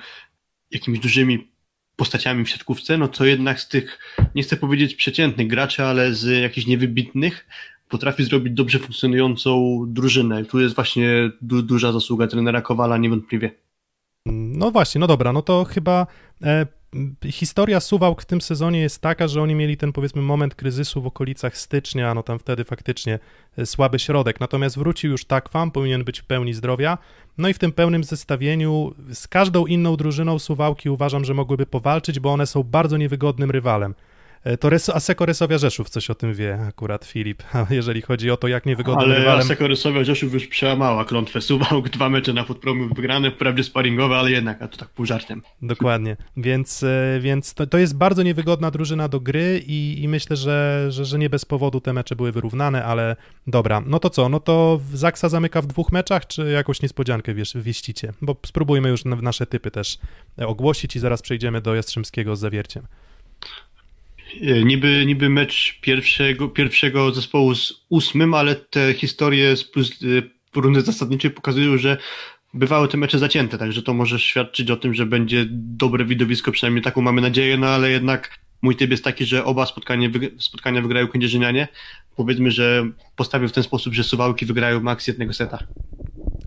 jakimiś dużymi postaciami w siatkówce, no to jednak z tych, nie chcę powiedzieć przeciętnych graczy, ale z jakichś niewybitnych potrafi zrobić dobrze funkcjonującą drużynę. Tu jest właśnie du duża zasługa trenera Kowala, niewątpliwie. No właśnie, no dobra, no to chyba e, historia Suwałk w tym sezonie jest taka, że oni mieli ten powiedzmy moment kryzysu w okolicach stycznia, no tam wtedy faktycznie e, słaby środek, natomiast wrócił już Takwam, powinien być w pełni zdrowia, no i w tym pełnym zestawieniu z każdą inną drużyną Suwałki uważam, że mogłyby powalczyć, bo one są bardzo niewygodnym rywalem. E, to Res Aseko Resowia Rzeszów coś o tym wie akurat Filip, jeżeli chodzi o to, jak niewygodnym Ale rywalem... Aseko Resowia Rzeszów już przełamała klątwę Suwałk, dwa mecze na Footpromu wygrane, wprawdzie sparingowe, ale jednak, a to tak pół żartem. Dokładnie, więc, e, więc to, to jest bardzo niewygodna drużyna do gry i, i myślę, że, że, że nie bez powodu te mecze były wyrównane, ale dobra, no to co, no to Zaksa zamyka w dwóch meczach, czy jakąś niespodziankę wiesz, wieścicie? Bo spróbujmy już nasze typy też ogłosić i zaraz przejdziemy do Jastrzębskiego z zawierciem. E, niby, niby mecz pierwszego, pierwszego zespołu z ósmym, ale te historie z plus, e, rundy zasadniczej pokazują, że bywały te mecze zacięte, także to może świadczyć o tym, że będzie dobre widowisko, przynajmniej taką mamy nadzieję, no ale jednak mój typ jest taki, że oba spotkania, spotkania wygrają kędzierzynianie. Powiedzmy, że postawię w ten sposób, że Suwałki wygrają maks jednego seta.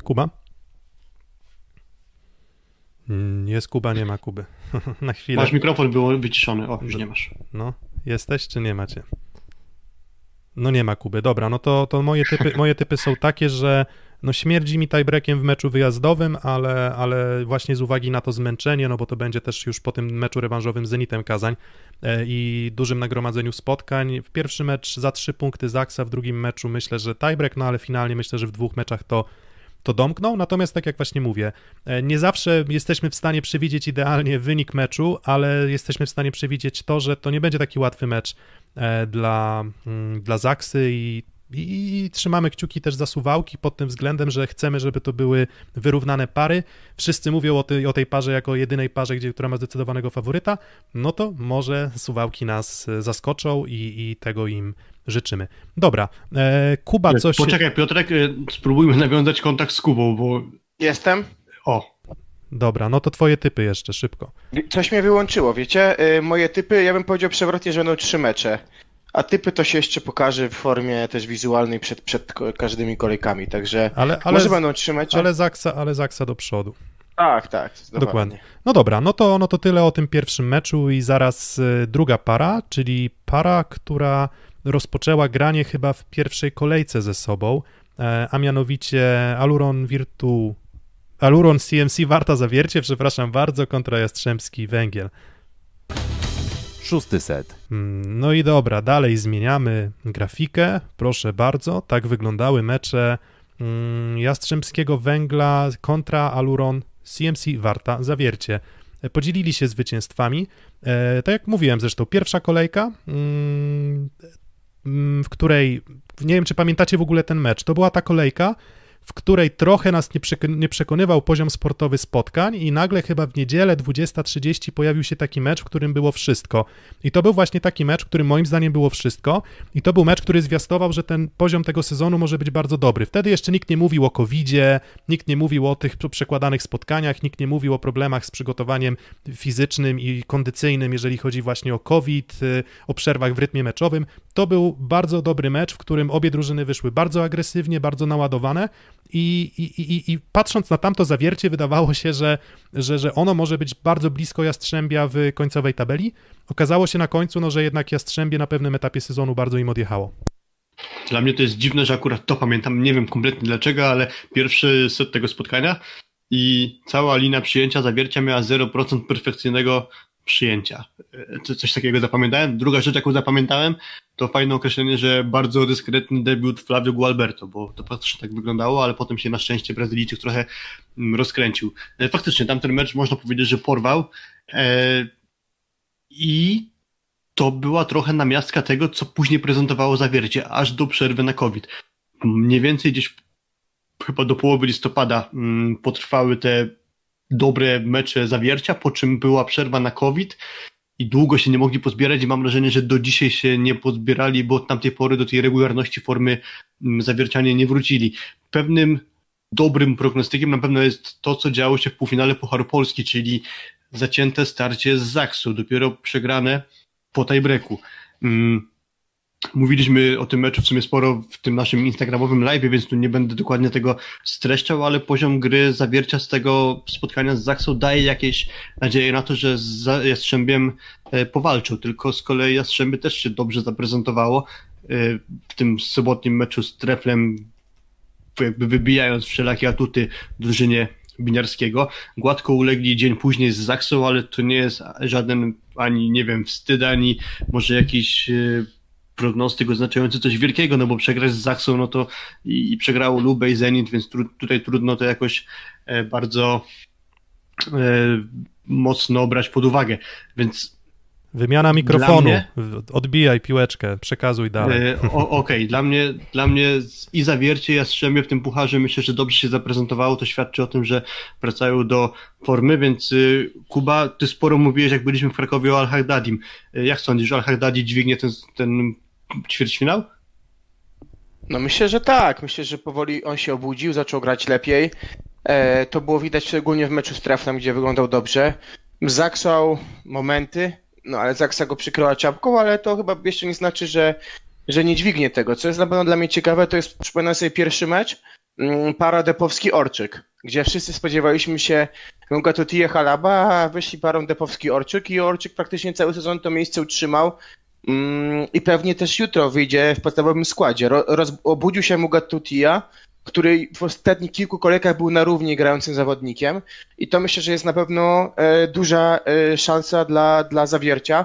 Kuba? Jest Kuba, nie ma Kuby. Na chwilę. Masz mikrofon był wyciszony. O, już nie masz. No, jesteś czy nie macie? No nie ma Kuby. Dobra, no to, to moje, typy, moje typy są takie, że no śmierdzi mi tiebreakiem w meczu wyjazdowym, ale, ale właśnie z uwagi na to zmęczenie, no bo to będzie też już po tym meczu rewanżowym z Zenitem Kazań e, i dużym nagromadzeniu spotkań. W pierwszy mecz za trzy punkty Zaksa, w drugim meczu myślę, że tiebreak, no ale finalnie myślę, że w dwóch meczach to to domknął. Natomiast, tak jak właśnie mówię, e, nie zawsze jesteśmy w stanie przewidzieć idealnie wynik meczu, ale jesteśmy w stanie przewidzieć to, że to nie będzie taki łatwy mecz e, dla, mm, dla Zaksy i i, trzymamy kciuki też za suwałki pod tym względem, że chcemy, żeby to były wyrównane pary. Wszyscy mówią o tej, o tej parze jako jedynej parze, gdzie, która ma zdecydowanego faworyta. No to może suwałki nas e, zaskoczą i, i tego im życzymy. Dobra, e, Kuba coś... Poczekaj Piotrek, e, spróbujmy nawiązać kontakt z Kubą, bo... Jestem. O. Dobra, no to twoje typy jeszcze, szybko. Coś mnie wyłączyło, wiecie? E, moje typy, ja bym powiedział przewrotnie, że będą trzy mecze. A typy to się jeszcze pokaże w formie też wizualnej przed, przed każdymi kolejkami, także ale, ale, może będą trzy mecze. Ale Zaksa, ale Zaksa do przodu. Tak, tak. Dokładnie. No dobra, no to, no to tyle o tym pierwszym meczu i zaraz y, druga para, czyli para, która rozpoczęła granie chyba w pierwszej kolejce ze sobą, e, a mianowicie Aluron Virtu, Aluron CMC Warta Zawiercie, przepraszam bardzo, kontra Jastrzębski Węgiel. Szósty set. Mm, No i dobra, dalej zmieniamy grafikę, proszę bardzo. Tak wyglądały mecze mm, Jastrzębskiego Węgla kontra Aluron CMC Warta Zawiercie. E, Podzielili się zwycięstwami. E, tak jak mówiłem zresztą, pierwsza kolejka, mm, w której, nie wiem czy pamiętacie w ogóle ten mecz, to była ta kolejka, w której trochę nas nie przekonywał poziom sportowy spotkań i nagle chyba w niedzielę 20.30 pojawił się taki mecz, w którym było wszystko. I to był właśnie taki mecz, w którym moim zdaniem było wszystko i to był mecz, który zwiastował, że ten poziom tego sezonu może być bardzo dobry. Wtedy jeszcze nikt nie mówił o COVID-zie, nikt nie mówił o tych przekładanych spotkaniach, nikt nie mówił o problemach z przygotowaniem fizycznym i kondycyjnym, jeżeli chodzi właśnie o COVID, y, o przerwach w rytmie meczowym. To był bardzo dobry mecz, w którym obie drużyny wyszły bardzo agresywnie, bardzo naładowane i, i, i, i patrząc na tamto zawiercie, wydawało się, że, że, że ono może być bardzo blisko Jastrzębia w końcowej tabeli. Okazało się na końcu, no, że jednak Jastrzębie na pewnym etapie sezonu bardzo im odjechało. Dla mnie to jest dziwne, że akurat to pamiętam, nie wiem kompletnie dlaczego, ale pierwszy set tego spotkania i cała linia przyjęcia zawiercia miała 0% perfekcyjnego przyjęcia. E, co- Coś takiego zapamiętałem. Druga rzecz, jaką zapamiętałem, to fajne określenie, że bardzo dyskretny debiut Flavio Gualberto, bo to faktycznie tak wyglądało, ale potem się na szczęście Brazylijczyk trochę mm, rozkręcił. E, Faktycznie tamten mecz można powiedzieć, że porwał e, i to była trochę namiastka tego, co później prezentowało zawiercie, aż do przerwy na COVID. Mniej więcej gdzieś chyba do połowy listopada mm, potrwały te dobre mecze zawiercia, po czym była przerwa na COVID i długo się nie mogli pozbierać i mam wrażenie, że do dzisiaj się nie pozbierali, bo od tamtej pory do tej regularności formy mm, zawiercianie nie wrócili. Pewnym dobrym prognostykiem na pewno jest to, co działo się w półfinale Pucharu Polski, czyli zacięte starcie z Zaksu, dopiero przegrane po tiebreaku. Mm, Mówiliśmy o tym meczu w sumie sporo w tym naszym instagramowym live, więc tu nie będę dokładnie tego streszczał, ale poziom gry zawiercia z tego spotkania z Zaksą daje jakieś nadzieje na to, że z Jastrzębiem e, powalczył, tylko z kolei Jastrzębie też się dobrze zaprezentowało e, w tym sobotnim meczu z Treflem, jakby wybijając wszelakie atuty drużynie Biniarskiego. Gładko ulegli dzień później z Zaksą, ale to nie jest żaden ani, nie wiem, wstyd, ani może jakiś e, prognostyk oznaczający coś wielkiego, no bo przegrać z Zaksą, no to i, i przegrało Lubę i Zenit, więc tru, tutaj trudno to jakoś e, bardzo e, mocno brać pod uwagę, więc Wymiana mikrofonu. mnie- Odbijaj piłeczkę, przekazuj dalej. E, Okej, dla mnie, dla mnie i zawiercie, Jastrzębie w tym pucharze myślę, że dobrze się zaprezentowało. To świadczy o tym, że wracają do formy, więc y, Kuba, ty sporo mówiłeś, jak byliśmy w Krakowie o Al-Hagdadim. Y, Jak sądzisz, że Al-Hagdadi dźwignie ten, ten ćwierćfinał? No myślę, że tak. Myślę, że powoli on się obudził, zaczął grać lepiej. E, to było widać szczególnie w meczu z Treflem, gdzie wyglądał dobrze. Zaksał momenty, no ale Zaksa go przykryła czapką, ale to chyba jeszcze nie znaczy, że, że nie dźwignie tego. Co jest na pewno dla mnie ciekawe, to jest, przypominam sobie pierwszy mecz, mm, para Depowski-Orczyk, gdzie wszyscy spodziewaliśmy się Lungatutije Halaba, a wyszli parą Depowski-Orczyk i Orczyk praktycznie cały sezon to miejsce utrzymał. Mm, I pewnie też jutro wyjdzie w podstawowym składzie. Ro, roz, obudził się Mugatutia, który w ostatnich kilku kolejkach był na równi grającym zawodnikiem. I to myślę, że jest na pewno e, duża e, szansa dla, dla zawiercia,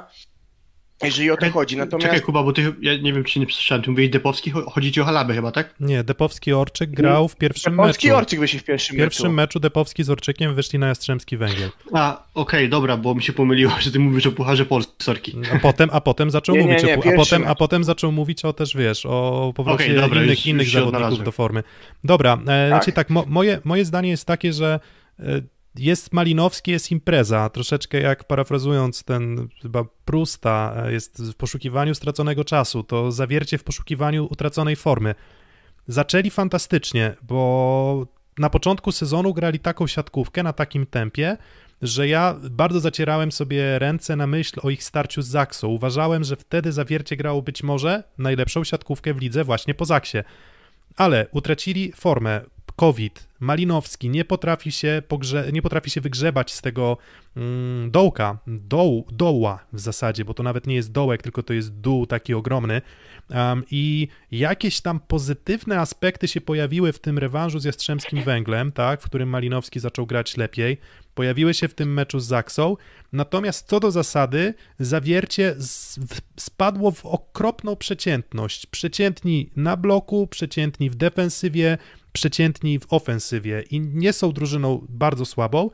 jeżeli o to chodzi. Natomiast Czekaj Kuba, bo ty, ja nie wiem, czy nie przesłyszałem, ty mówiłeś Depowski, cho- chodzi ci o Halabę chyba, tak? Nie, Depowski Orczyk grał w pierwszym Polski meczu. Orczyk wyszli w pierwszym, W pierwszym meczu. meczu Depowski z Orczykiem wyszli na Jastrzębski Węgiel. A, okej, dobra, bo mi się pomyliło, że ty mówisz o Pucharze Polski, sorki. A potem, a potem zaczął Nie, nie, mówić nie, o, a potem, a potem zaczął mówić o też, wiesz, o powrocie Okej, dobra, innych, już- innych już zawodników do formy. Dobra, e, znaczy tak, mo, moje, moje zdanie jest takie, że e, jest Malinowski, jest impreza, troszeczkę jak parafrazując ten chyba Prusta, e, jest w poszukiwaniu straconego czasu, to zawiercie w poszukiwaniu utraconej formy. Zaczęli fantastycznie, bo na początku sezonu grali taką siatkówkę na takim tempie, że ja bardzo zacierałem sobie ręce na myśl o ich starciu z Zaksą. Uważałem, że wtedy zawiercie grało być może najlepszą siatkówkę w lidze właśnie po Zaksie. Ale utracili formę. COVID, Malinowski nie potrafi się, pogrze- nie potrafi się wygrzebać z tego mm, dołka, doł, doła w zasadzie, bo to nawet nie jest dołek, tylko to jest dół taki ogromny. Um, I jakieś tam pozytywne aspekty się pojawiły w tym rewanżu z Jastrzębskim Węglem, tak, w którym Malinowski zaczął grać lepiej. Pojawiły się w tym meczu z Zaksą. Natomiast co do zasady, zawiercie spadło w okropną przeciętność. Przeciętni na bloku, przeciętni w defensywie, przeciętni w ofensywie i nie są drużyną bardzo słabą,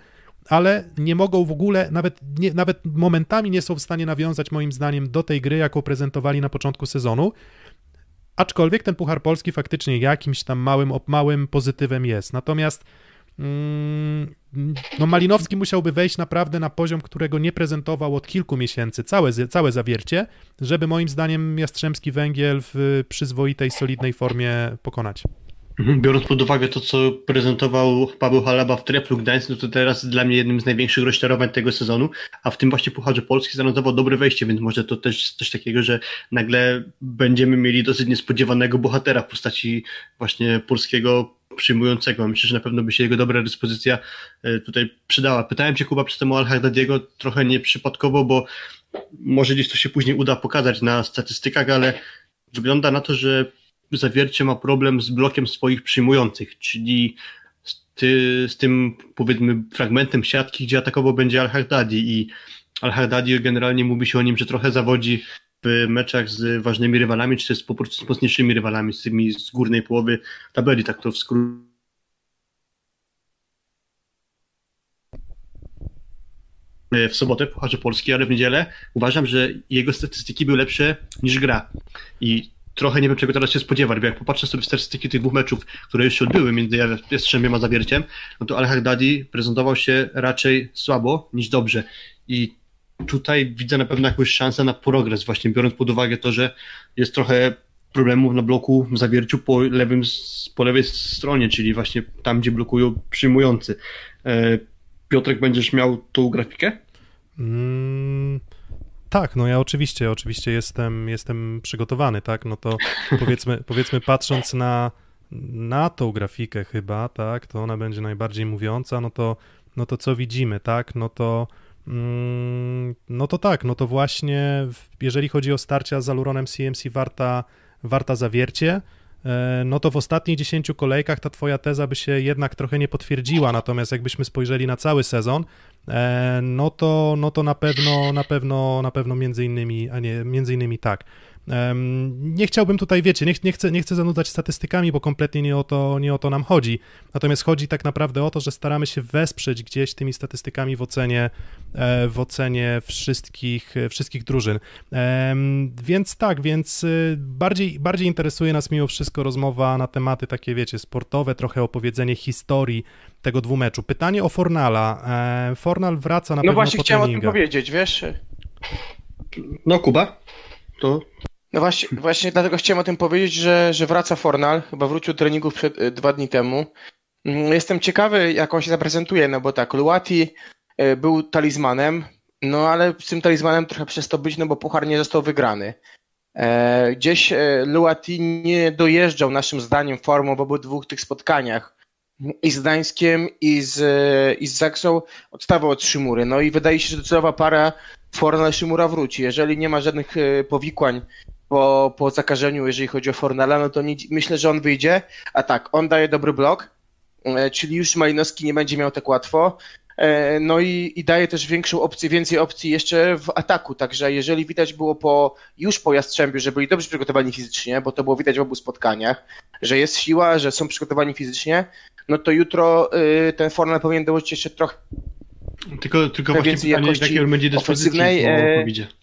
ale nie mogą w ogóle, nawet, nie, nawet momentami nie są w stanie nawiązać moim zdaniem do tej gry, jaką prezentowali na początku sezonu. Aczkolwiek ten Puchar Polski faktycznie jakimś tam małym, małym pozytywem jest. Natomiast mm, no Malinowski musiałby wejść naprawdę na poziom, którego nie prezentował od kilku miesięcy, całe, całe zawiercie, żeby moim zdaniem Jastrzębski Węgiel w przyzwoitej, solidnej formie pokonać. Mhm, biorąc pod uwagę to, co prezentował Paweł Halaba w Treplu Gdańsk, no to teraz dla mnie jednym z największych rozczarowań tego sezonu, a w tym właśnie Pucharze Polski zanotował dobre wejście, więc może to też coś takiego, że nagle będziemy mieli dosyć niespodziewanego bohatera w postaci właśnie polskiego przyjmującego. Myślę, że na pewno by się jego dobra dyspozycja e, tutaj przydała. Pytałem cię Kuba przy temu Al-Haddadiego trochę nieprzypadkowo, bo może gdzieś to się później uda pokazać na statystykach, ale wygląda na to, że zawiercie ma problem z blokiem swoich przyjmujących, czyli z, ty, z tym powiedzmy fragmentem siatki, gdzie atakował będzie Al-Haddadi i Al-Haddadi generalnie mówi się o nim, że trochę zawodzi w meczach z ważnymi rywalami, czy też po prostu z mocniejszymi rywalami, z tymi z górnej połowy tabeli, tak to w skrócie. w sobotę w Pucharze Polski, ale w niedzielę uważam, że jego statystyki były lepsze niż gra. I trochę nie wiem, czego teraz się spodziewać, bo jak popatrzę sobie w statystyki tych dwóch meczów, które już się odbyły między Jastrzębiem a Zawierciem, no to Al-Haddadi prezentował się raczej słabo niż dobrze. I tutaj widzę na pewno jakąś szansę na progres, właśnie biorąc pod uwagę to, że jest trochę problemów na bloku w Zawierciu po, lewym, po lewej stronie, czyli właśnie tam, gdzie blokują przyjmujący. E, Piotrek, będziesz miał tą grafikę? Mm, tak, no ja oczywiście, oczywiście jestem, jestem przygotowany, tak, no to powiedzmy, powiedzmy patrząc na, na tą grafikę chyba, tak, to ona będzie najbardziej mówiąca, no to, no to co widzimy, tak, no to mm, no to tak, no to właśnie jeżeli chodzi o starcia z Aluronem CMC warta, warta zawiercie, e, no to w ostatnich 10 kolejkach ta twoja teza by się jednak trochę nie potwierdziła, natomiast jakbyśmy spojrzeli na cały sezon, no to, no to na pewno, na pewno, na pewno między innymi, a nie, między innymi tak. Nie chciałbym tutaj, wiecie, nie, nie, chcę, nie chcę zanudzać statystykami, bo kompletnie nie o, to, nie o to nam chodzi. Natomiast chodzi tak naprawdę o to, że staramy się wesprzeć gdzieś tymi statystykami w ocenie, e, w ocenie wszystkich, wszystkich drużyn. Więc tak, więc y, bardziej, bardziej interesuje nas mimo wszystko rozmowa na tematy takie, wiecie, sportowe, trochę opowiedzenie historii tego dwumeczu. Pytanie o Fornala. E, Fornal wraca na no pewno No właśnie po chciałem treningach. o tym powiedzieć, wiesz? No Kuba, to no właśnie, właśnie dlatego chciałem o tym powiedzieć, że, że wraca Fornal, chyba wrócił treningów przed, y, dwa dni temu. Mm, jestem ciekawy, jak on się zaprezentuje, no bo tak, Luati y, był talizmanem, no ale z tym talizmanem trochę przez to być, no bo puchar nie został wygrany. E, gdzieś e, Luati nie dojeżdżał naszym zdaniem formą w obu dwóch tych spotkaniach. I z Gdańskiem, i z, i z Zaksą odstawał od Szymury. No i wydaje się, że docelowa para Fornal Szymura wróci. Jeżeli nie ma żadnych powikłań po, po zakażeniu, jeżeli chodzi o Fornala, no to nie, myślę, że on wyjdzie. A tak, on daje dobry blok, e, czyli już Malinowski nie będzie miał tak łatwo. E, no i, i daje też większą opcję, więcej opcji jeszcze w ataku. Także jeżeli widać było po, już po Jastrzębiu, że byli dobrze przygotowani fizycznie, bo to było widać w obu spotkaniach, że jest siła, że są przygotowani fizycznie, no to jutro y, ten Fornal powinien dołożyć jeszcze trochę tylko, tylko właśnie pytanie, jakiej on będzie dyspozycji po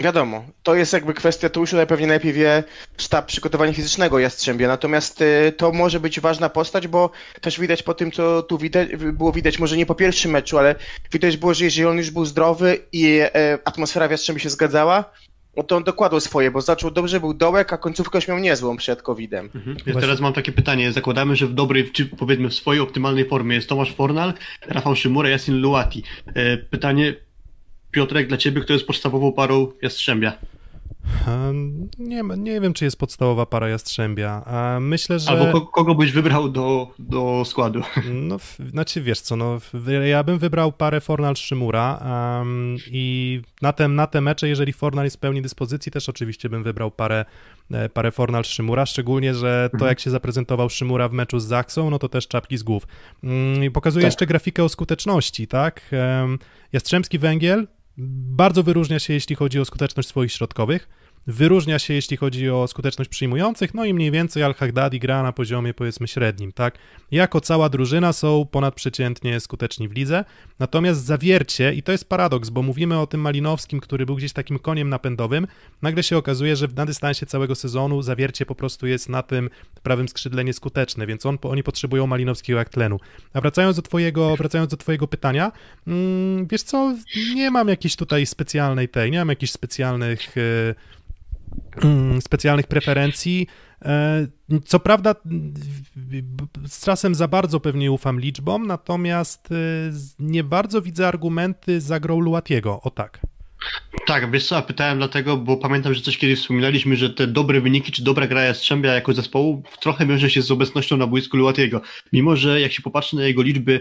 Wiadomo, to jest jakby kwestia, to już pewnie najlepiej wie sztab przygotowania fizycznego Jastrzębia, natomiast y, to może być ważna postać, bo też widać po tym, co tu widać, było widać, może nie po pierwszym meczu, ale widać było, że jeżeli on już był zdrowy i e, atmosfera w Jastrzębiu się zgadzała, no to on dokładał swoje, bo zaczął dobrze, był dołek, a końcówkę już miał niezłą przed COVID-em. Mhm. Ja teraz mam takie pytanie. Zakładamy, że w dobrej, czy powiedzmy w swojej optymalnej formie jest Tomasz Fornal, Rafał Szymura, Jasin Luati. E, pytanie, Piotrek, dla ciebie, kto jest podstawową parą Jastrzębia? Nie, nie wiem, czy jest podstawowa para Jastrzębia. Myślę, że... Albo kogo byś wybrał do, do składu? No, znaczy wiesz co, no, ja bym wybrał parę Fornal-Szymura um, i na te, na te mecze, jeżeli Fornal jest w pełni dyspozycji, też oczywiście bym wybrał parę, e, parę Fornal-Szymura, szczególnie, że to mhm. jak się zaprezentował Szymura w meczu z Zaksą, no to też czapki z głów. Um, pokazuje tak. jeszcze grafikę o skuteczności, tak? Um, Jastrzębski Węgiel bardzo wyróżnia się, jeśli chodzi o skuteczność swoich środkowych. Wyróżnia się, jeśli chodzi o skuteczność przyjmujących, no i mniej więcej Al-Haghdadi gra na poziomie powiedzmy średnim, tak? Jako cała drużyna są ponadprzeciętnie skuteczni w lidze, natomiast zawiercie, i to jest paradoks, bo mówimy o tym Malinowskim, który był gdzieś takim koniem napędowym, nagle się okazuje, że na dystansie całego sezonu zawiercie po prostu jest na tym prawym skrzydle nieskuteczne, więc on, oni potrzebują Malinowskiego jak tlenu. A wracając do twojego, wracając do twojego pytania, mm, wiesz co, nie mam jakiejś tutaj specjalnej tej, nie mam jakichś specjalnych... Yy, specjalnych preferencji. E, co prawda, z czasem za bardzo pewnie ufam liczbom, natomiast e, nie bardzo widzę argumenty za grą Luatiego. O tak. Tak, wiesz co, pytałem dlatego, bo pamiętam, że coś kiedyś wspominaliśmy, że te dobre wyniki, czy dobra gra Jastrzębia jako zespołu trochę wiąże się z obecnością na boisku Luatiego. Mimo, że jak się popatrzy na jego liczby,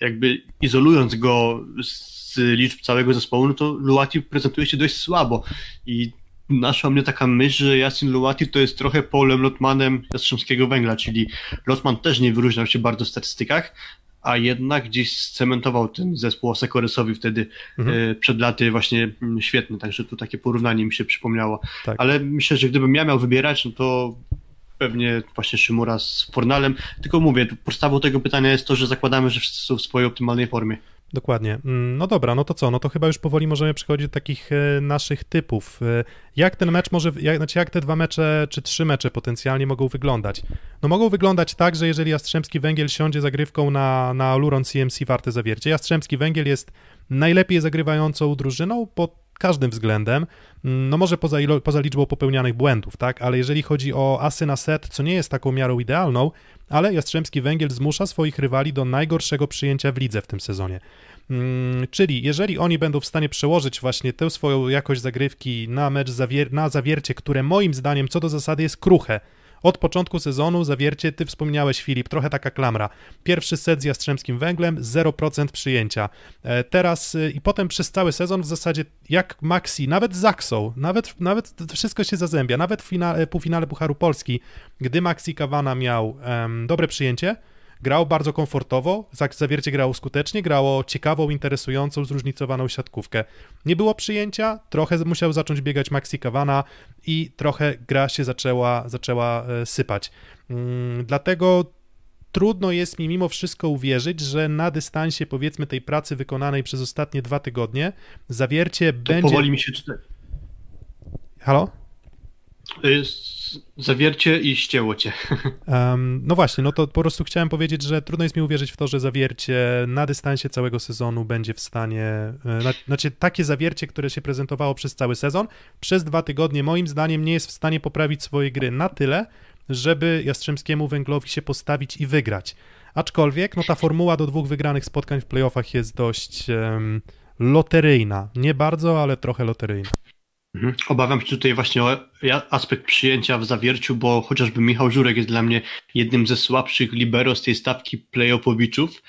jakby izolując go z liczb całego zespołu, no to Luati prezentuje się dość słabo i naszła mnie taka myśl, że Yasin Luati to jest trochę Paulem Lotmanem Jastrzębskiego Węgla, czyli Lotman też nie wyróżniał się bardzo w statystykach, a jednak gdzieś scementował ten zespół Osekorysowi wtedy mhm. e, przed laty właśnie mm, świetny, także tu takie porównanie mi się przypomniało. Tak. Ale myślę, że gdybym ja miał wybierać, no to pewnie właśnie Szymura z Fornalem, tylko mówię, podstawą tego pytania jest to, że zakładamy, że wszyscy są w swojej optymalnej formie. Dokładnie. Mm, no dobra, no to co? No to chyba już powoli możemy przechodzić do takich e, naszych typów. E, jak ten mecz może, jak, znaczy jak te dwa mecze, czy trzy mecze potencjalnie mogą wyglądać? No mogą wyglądać tak, że jeżeli Jastrzębski Węgiel siądzie zagrywką na, na Luron CMC warte zawiercie, Jastrzębski Węgiel jest najlepiej zagrywającą drużyną pod każdym względem, mm, no może poza, ilo, poza liczbą popełnianych błędów, tak, ale jeżeli chodzi o asy na set, co nie jest taką miarą idealną, ale Jastrzębski Węgiel zmusza swoich rywali do najgorszego przyjęcia w lidze w tym sezonie. Hmm, czyli jeżeli oni będą w stanie przełożyć właśnie tę swoją jakość zagrywki na mecz zawier na zawiercie, które moim zdaniem co do zasady jest kruche, od początku sezonu zawiercie, ty wspomniałeś Filip, trochę taka klamra. Pierwszy set z Jastrzębskim Węglem, 0% przyjęcia. E, teraz y, i potem przez cały sezon w zasadzie jak Maxi, nawet z Zaksą, nawet, nawet wszystko się zazębia, nawet w finale, półfinale Pucharu Polski, gdy Maxi Kawana miał um, dobre przyjęcie, Grał bardzo komfortowo, zawiercie grało skutecznie, grało ciekawą, interesującą, zróżnicowaną siatkówkę. Nie było przyjęcia, trochę musiał zacząć biegać Maxi Kawana i trochę gra się zaczęła, zaczęła e, sypać. Mm, dlatego trudno jest mi mimo wszystko uwierzyć, że na dystansie powiedzmy tej pracy wykonanej przez ostatnie dwa tygodnie zawiercie to będzie... powoli mi się. Halo? Y, zawiercie i ścięło cię. Um, no właśnie, no to po prostu chciałem powiedzieć, że trudno jest mi uwierzyć w to, że zawiercie na dystansie całego sezonu będzie w stanie, e, znaczy takie zawiercie, które się prezentowało przez cały sezon, przez dwa tygodnie moim zdaniem nie jest w stanie poprawić swojej gry na tyle, żeby Jastrzębskiemu Węglowi się postawić i wygrać. Aczkolwiek, no ta formuła do dwóch wygranych spotkań w playoffach jest dość um, loteryjna. Nie bardzo, ale trochę loteryjna. Mhm. Obawiam się tutaj właśnie o aspekt przyjęcia w zawierciu, bo chociażby Michał Żurek jest dla mnie jednym ze słabszych libero z tej stawki playoffowiczów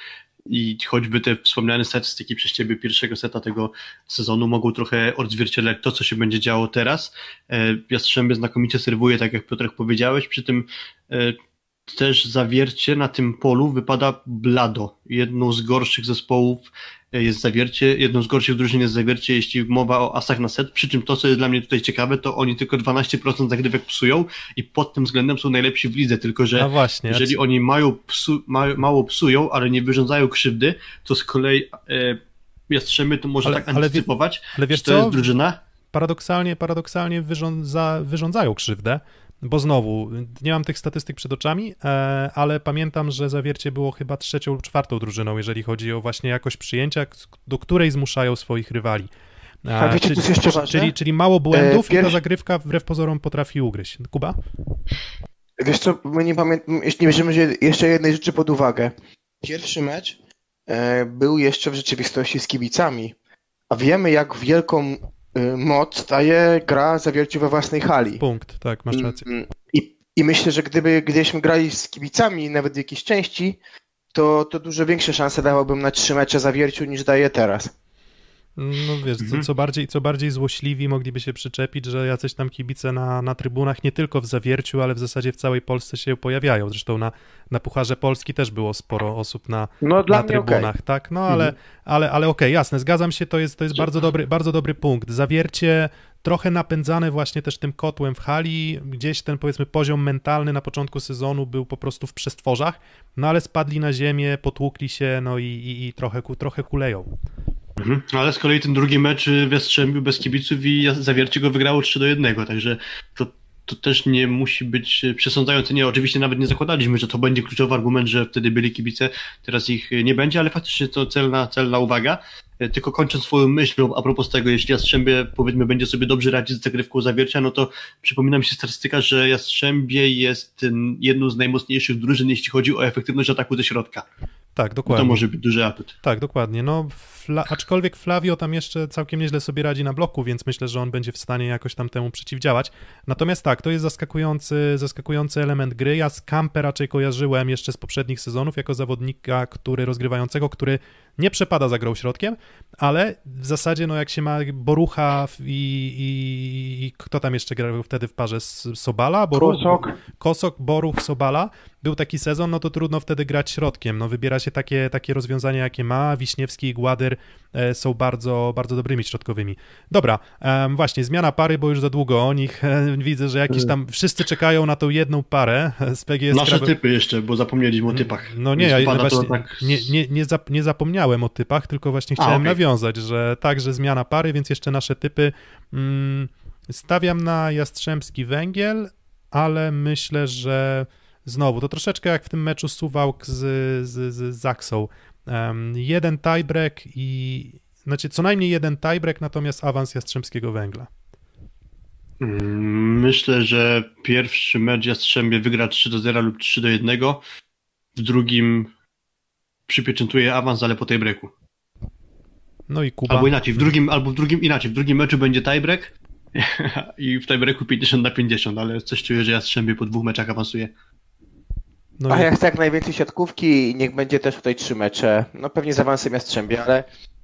i choćby te wspomniane statystyki przez ciebie pierwszego seta tego sezonu mogą trochę odzwierciedlać to, co się będzie działo teraz. E, Jastrzębie znakomicie serwuje, tak jak Piotrek powiedziałeś, przy tym e, też zawiercie na tym polu wypada blado. Jedną z gorszych zespołów jest zawiercie, jedną z gorszych drużyn jest zawiercie, jeśli mowa o asach na set, przy czym to, co jest dla mnie tutaj ciekawe, to oni tylko 12% zagrywek psują i pod tym względem są najlepsi w lidze, tylko że właśnie, jeżeli ja oni mają psu, ma, mało psują, ale nie wyrządzają krzywdy, to z kolei e, Jastrzęby to może ale, tak antycypować, ale, ale wiesz to co? jest drużyna... Paradoksalnie, paradoksalnie wyrządza, wyrządzają krzywdę, bo znowu, nie mam tych statystyk przed oczami, e, ale pamiętam, że Zawiercie było chyba trzecią lub czwartą drużyną, jeżeli chodzi o właśnie jakość przyjęcia, do której zmuszają swoich rywali. A wiecie, czyli, jeszcze ważne? Czyli, czyli mało błędów e, i ta zagrywka wbrew pozorom potrafi ugryźć. Kuba? Wiesz co, my nie pamiętamy, nie bierzemy jeszcze jednej rzeczy pod uwagę. Pierwszy mecz e, był jeszcze w rzeczywistości z kibicami, a wiemy jak wielką y, moc daje gra zawierciu we własnej hali. Punkt, tak, masz rację. Mm, I, I myślę, że gdyby gdybyśmy grali z kibicami, nawet w jakiejś części, to, to dużo większe szanse dawałbym na trzy mecze zawierciu niż daje teraz. No wiesz, co, co, bardziej, co bardziej złośliwi mogliby się przyczepić, że jacyś tam kibice na, na trybunach nie tylko w Zawierciu, ale w zasadzie w całej Polsce się pojawiają. Zresztą na, na Pucharze Polski też było sporo osób na, No na trybunach, okej. tak? No ale, ale, ale okej, jasne, zgadzam się, to jest, to jest bardzo, dobry, bardzo dobry punkt. Zawiercie trochę napędzane właśnie też tym kotłem w hali, gdzieś ten powiedzmy poziom mentalny na początku sezonu był po prostu w przestworzach, no ale spadli na ziemię, potłukli się, no i, i, i trochę, trochę kuleją. Mhm. Ale z kolei ten drugi mecz w Jastrzębiu bez kibiców i Zawiercie go wygrało 3 do 1, także to, to też nie musi być przesądzające. Nie, oczywiście nawet nie zakładaliśmy, że to będzie kluczowy argument, że wtedy byli kibice, teraz ich nie będzie, ale faktycznie to celna, celna uwaga. Y, Tylko kończąc swoją myśl a propos tego, jeśli Jastrzębie powiedzmy będzie sobie dobrze radzić z zagrywką Zawiercia, no to przypomina mi się statystyka, że Jastrzębie jest jedną z najmocniejszych drużyn, jeśli chodzi o efektywność ataku ze środka. Tak, To dokładnie. może być duży atut. Tak, dokładnie. No, Fla, aczkolwiek Flavio tam jeszcze całkiem nieźle sobie radzi na bloku, więc myślę, że on będzie w stanie jakoś tam temu przeciwdziałać. Natomiast tak, to jest zaskakujący, zaskakujący element gry. Ja z Kampę raczej kojarzyłem jeszcze z poprzednich sezonów jako zawodnika, który rozgrywającego, który nie przepada za grą środkiem, ale w zasadzie, no jak się ma Borucha i, i, i kto tam jeszcze grał wtedy w parze z Sobala? Boruch, Kosok. Kosok, Boruch, Sobala. Był taki sezon, no to trudno wtedy grać środkiem. No wybiera się takie, takie rozwiązania, jakie ma. Wiśniewski i Gładyr e, są bardzo, bardzo dobrymi środkowymi. Dobra, właśnie, zmiana pary, bo już za długo o nich e, widzę, że jakieś tam wszyscy czekają na tą jedną parę z PGS Nasze typy jeszcze, bo zapomnieliśmy o typach. No nie, ja właśnie tak nie, nie, nie, zap, nie zapomniałem o typach, tylko właśnie A, chciałem okej. nawiązać, że także zmiana pary, więc jeszcze nasze typy. Mm, stawiam na Jastrzębski Węgiel, ale myślę, że znowu, to troszeczkę jak w tym meczu Suwałk z, z, z Zaksą. Em, jeden tiebreak i, znaczy co najmniej jeden tiebreak, natomiast awans Jastrzębskiego Węgla. Mm, Myślę, że pierwszy mecz Jastrzębie wygra 3 do 0 lub 3 do 1. W drugim przypieczętuje awans, ale po tiebreaku. No i Kuba. Albo inaczej, w drugim, albo w drugim inaczej. W drugim meczu będzie tiebreak i w tiebreaku 50 na 50, ale coś czuję, że Jastrzębie po dwóch meczach awansuje. No A i- ja chcę jak najwięcej siatkówki i niech będzie też tutaj trzy mecze. No pewnie z awansem Jastrzębia, ale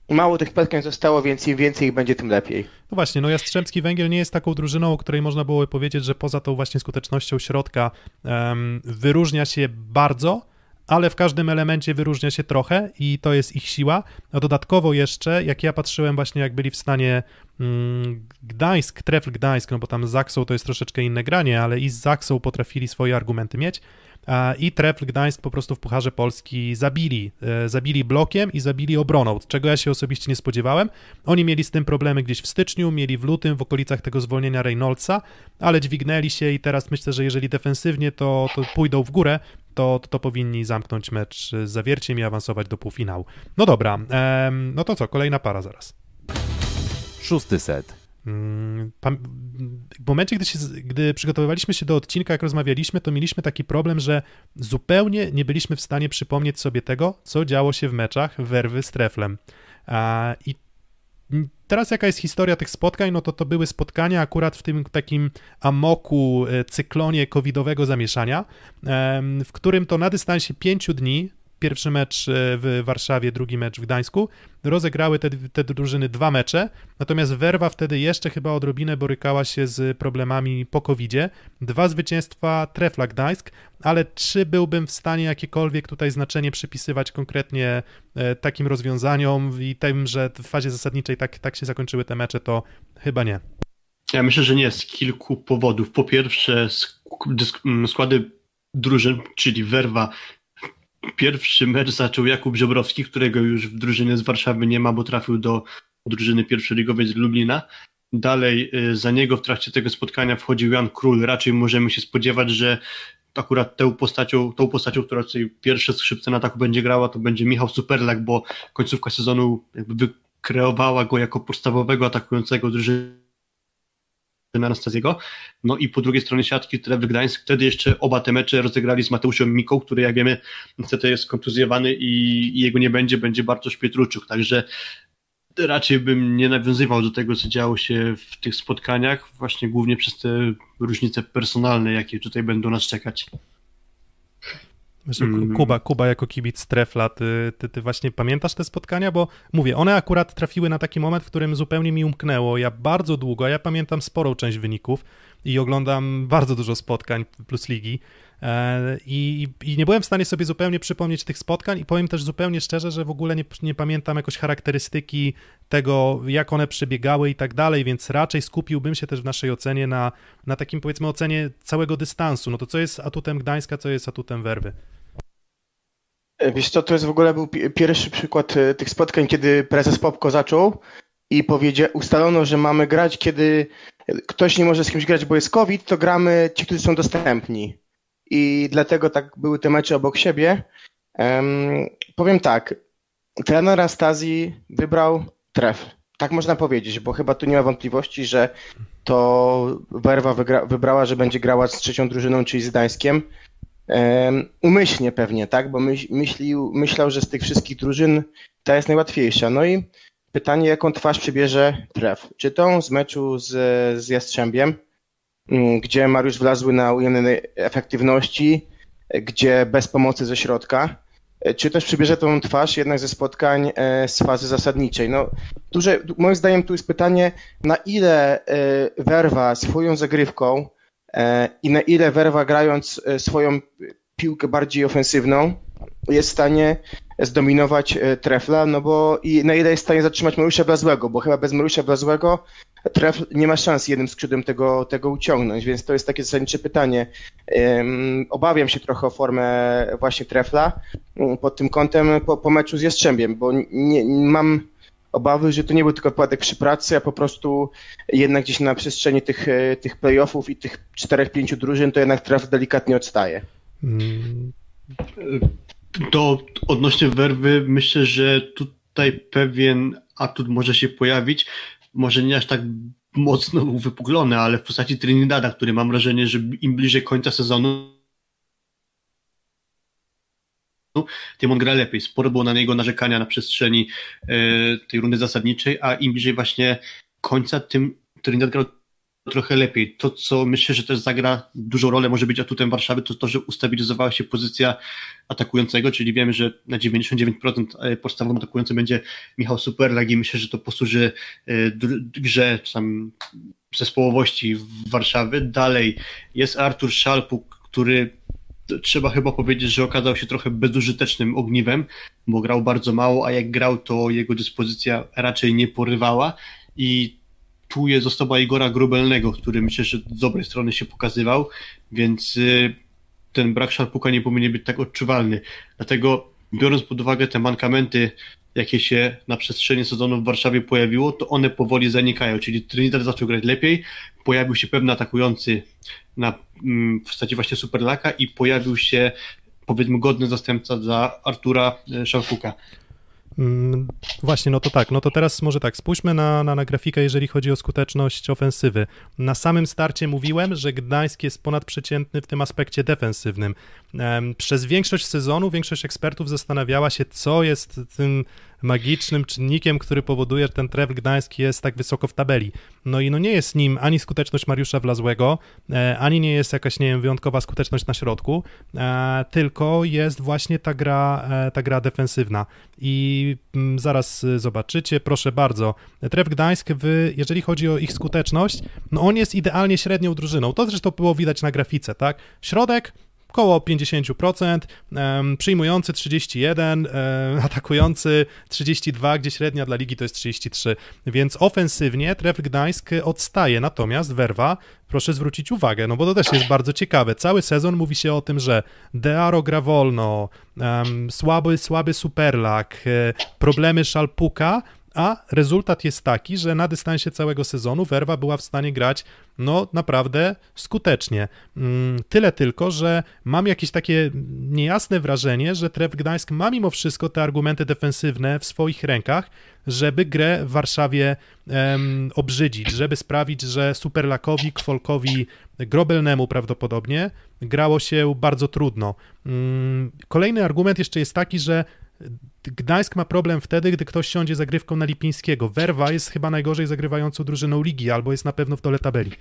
mało tych spotkań zostało, więc im więcej ich będzie, tym lepiej. No właśnie, no Jastrzębski Węgiel nie jest taką drużyną, o której można byłoby powiedzieć, że poza tą właśnie skutecznością środka em, wyróżnia się bardzo, ale w każdym elemencie wyróżnia się trochę i to jest ich siła. A dodatkowo jeszcze, jak ja patrzyłem właśnie, jak byli w stanie mm, Gdańsk, Trefl Gdańsk, no bo tam z Zaksą to jest troszeczkę inne granie, ale i z Zaksą potrafili swoje argumenty mieć. I Trefl Gdańsk po prostu w Pucharze Polski zabili. E, zabili blokiem i zabili obroną, czego ja się osobiście nie spodziewałem. Oni mieli z tym problemy gdzieś w styczniu, mieli w lutym, w okolicach tego zwolnienia Reynoldsa, ale dźwignęli się i teraz myślę, że jeżeli defensywnie to, to pójdą w górę, to, to, to powinni zamknąć mecz z zawierciem i awansować do półfinału. No dobra, em, no to co, kolejna para zaraz. Szósty set. Mm, W momencie, gdy, się, gdy przygotowywaliśmy się do odcinka, jak rozmawialiśmy, to mieliśmy taki problem, że zupełnie nie byliśmy w stanie przypomnieć sobie tego, co działo się w meczach Werwy z Treflem. I teraz jaka jest historia tych spotkań? No to to były spotkania akurat w tym takim amoku, e, cyklonie covidowego zamieszania, w którym to na dystansie pięciu dni pierwszy mecz e, w Warszawie, drugi mecz w Gdańsku. Rozegrały te, te drużyny dwa mecze, natomiast Werwa wtedy jeszcze chyba odrobinę borykała się z problemami po covidzie. Dwa zwycięstwa Trefla Gdańsk, ale czy byłbym w stanie jakiekolwiek tutaj znaczenie przypisywać konkretnie e, takim rozwiązaniom i tym, że w fazie zasadniczej tak, tak się zakończyły te mecze, to chyba nie. Ja myślę, że nie z kilku powodów. Po pierwsze, składy drużyn, czyli Werwa. Pierwszy mecz zaczął Jakub Żebrowski, którego już w drużynie z Warszawy nie ma, bo trafił do drużyny pierwszoligowej z Lublina. Dalej y, za niego w trakcie tego spotkania wchodził Jan Król. Raczej możemy się spodziewać, że akurat tą postacią, tą postacią, która tutaj pierwsze skrzypce na ataku będzie grała, to będzie Michał Superlak, bo końcówka sezonu jakby wykreowała go jako podstawowego atakującego drużyny Anastazjego. No i po drugiej stronie siatki Trevor Gdańsk. Wtedy jeszcze oba te mecze rozegrali z Mateuszem Miką, który jak wiemy niestety jest kontuzjowany i, i jego nie będzie, będzie Bartosz Pietruczuk. Także raczej bym nie nawiązywał do tego, co działo się w tych spotkaniach, właśnie głównie przez te różnice personalne, jakie tutaj będą nas czekać. Znaczy, Kuba, Kuba jako kibic Trefla, ty, ty, ty właśnie pamiętasz te spotkania? Bo mówię, one akurat trafiły na taki moment, w którym zupełnie mi umknęło. Ja bardzo długo, ja pamiętam sporą część wyników i oglądam bardzo dużo spotkań plus ligi e, i, i nie byłem w stanie sobie zupełnie przypomnieć tych spotkań i powiem też zupełnie szczerze, że w ogóle nie, nie pamiętam jakoś charakterystyki tego, jak one przebiegały i tak dalej, więc raczej skupiłbym się też w naszej ocenie na, na takim powiedzmy ocenie całego dystansu. No to co jest atutem Gdańska, co jest atutem Werwy? Wiesz co, to jest w ogóle był pierwszy przykład e, tych spotkań, kiedy prezes Popko zaczął i powiedział, ustalono, że mamy grać, kiedy ktoś nie może z kimś grać, bo jest COVID, to gramy ci, którzy są dostępni. I dlatego tak były te mecze obok siebie. Um, powiem tak, trener Astazji wybrał tref. Tak można powiedzieć, bo chyba tu nie ma wątpliwości, że to Werwa wybrała, że będzie grała z trzecią drużyną, czyli z Gdańskiem. Um, umyślnie pewnie, tak? Bo myśl, myślił, myślał, że z tych wszystkich drużyn ta jest najłatwiejsza. No i Pytanie, jaką twarz przybierze tref? Czy tą z meczu z, z Jastrzębiem, mm, gdzie Mariusz wlazły na ujemnej efektywności, gdzie bez pomocy ze środka, czy też przybierze tą twarz jednak ze spotkań e, z fazy zasadniczej? No, duże, moim zdaniem tu jest pytanie, na ile e, Werwa swoją zagrywką e, i na ile Werwa grając swoją piłkę bardziej ofensywną jest w stanie zdominować e, Trefla, no bo i na ile jest w stanie zatrzymać Mariusza Blazłego, bo chyba bez Mariusza Blazłego Tref nie ma szans jednym skrzydłem tego, tego uciągnąć, więc to jest takie zasadnicze pytanie. Obawiam się trochę o formę właśnie Trefla pod tym kątem po, po meczu z Jastrzębiem, bo nie, mam obawy, że to nie był tylko wypadek przy pracy, a po prostu jednak gdzieś na przestrzeni tych, e, tych playoffów i tych czterech, pięciu drużyn to jednak Tref delikatnie odstaje. Hmm. To odnośnie werwy, myślę, że tutaj pewien atut może się pojawić. Może nie aż tak mocno uwypuklony, ale w postaci Trinidada, który mam wrażenie, że im bliżej końca sezonu, tym on gra lepiej. Sporo było na niego narzekania na przestrzeni e, tej rundy zasadniczej, a im bliżej właśnie końca, tym Trinidad grał trochę lepiej. To, co myślę, że też zagra dużą rolę, może być atutem Warszawy, to to, że ustabilizowała się pozycja atakującego, czyli wiemy, że na 99% e, podstawowym atakującym będzie Michał Superlag i myślę, że to posłuży e, grze czy tam zespołowości Warszawy. Dalej jest Artur Szalpuk, który trzeba chyba powiedzieć, że okazał się trochę bezużytecznym ogniwem, bo grał bardzo mało, a jak grał, to jego dyspozycja raczej nie porywała i tu jest osoba Igora Grubelnego, który myślę, że z dobrej strony się pokazywał, więc y, ten brak szarpuka nie powinien być tak odczuwalny. Dlatego biorąc pod uwagę te mankamenty, jakie się na przestrzeni sezonu w Warszawie pojawiło, to one powoli zanikają, czyli Trinidad zaczął grać lepiej, pojawił się pewny atakujący na, mm, w postaci właśnie Superlaka i pojawił się powiedzmy godny zastępca dla Artura y, Szarpuka. Mm, właśnie, no to tak, no to teraz może tak, spójrzmy na, na, na grafikę, jeżeli chodzi o skuteczność ofensywy. Na samym starcie mówiłem, że Gdańsk jest ponadprzeciętny w tym aspekcie defensywnym. Przez większość sezonu większość ekspertów zastanawiała się, co jest tym magicznym czynnikiem, który powoduje, że ten Tref Gdański jest tak wysoko w tabeli. No i no nie jest nim ani skuteczność Mariusza Wlazłego, e, ani nie jest jakaś, nie wiem, wyjątkowa skuteczność na środku, e, tylko jest właśnie ta gra, e, ta gra defensywna. I mm, zaraz zobaczycie, proszę bardzo, Tref Gdańsk, w, jeżeli chodzi o ich skuteczność, no on jest idealnie średnią drużyną. To zresztą było widać na grafice, tak? Środek około 50%, przyjmujący 31, atakujący 32, gdzie średnia dla ligi to jest 33, więc ofensywnie Tref Gdańsk odstaje, natomiast Werwa, proszę zwrócić uwagę, no bo to też jest bardzo ciekawe, cały sezon mówi się o tym, że Dearo gra wolno, słaby, słaby Superlak, e, problemy Szalpuka, a rezultat jest taki, że na dystansie całego sezonu Werwa była w stanie grać no naprawdę skutecznie. Mm, tyle tylko, że mam jakieś takie niejasne wrażenie, że Tref Gdańsk ma mimo wszystko te argumenty defensywne w swoich rękach, żeby grę w Warszawie um, obrzydzić, żeby sprawić, że Superlakowi, Kwolkowi, Grobelnemu prawdopodobnie grało się bardzo trudno. Um, kolejny argument jeszcze jest taki, że Gdańsk ma problem wtedy, gdy ktoś siądzie zagrywką na Lipińskiego. Werwa jest chyba najgorzej zagrywającą drużyną ligi, albo jest na pewno w dole tabeli.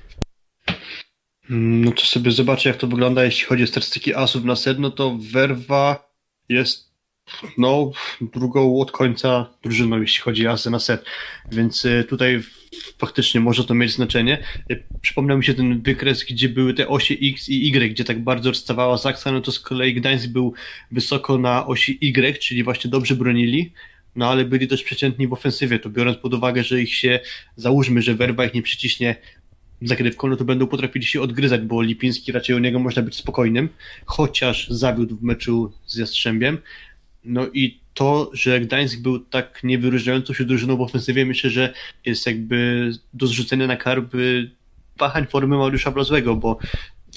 Mm, No to sobie zobaczę, jak to wygląda, jeśli chodzi o statystyki asów na set, no to Werwa jest no, drugą od końca drużyną, jeśli chodzi asy na set, więc y, tutaj faktycznie może to mieć znaczenie. Y, Przypomniał mi się ten wykres, gdzie były te osie X i Y, gdzie tak bardzo rozstawała Zaksa, no to z kolei Gdańsk był wysoko na osi Y, czyli właśnie dobrze bronili, no ale byli też przeciętni w ofensywie, to biorąc pod uwagę, że ich się, załóżmy, że Werwa ich nie przyciśnie zagrywką, no to będą potrafili się odgryzać, bo Lipiński raczej o niego można być spokojnym, chociaż zawiódł w meczu z Jastrzębiem. No i to, że Gdańsk był tak niewyróżniającą się drużyną w ofensywie, myślę, że jest jakby do zrzucenia na karby wahań formy Mariusza Blazłego, bo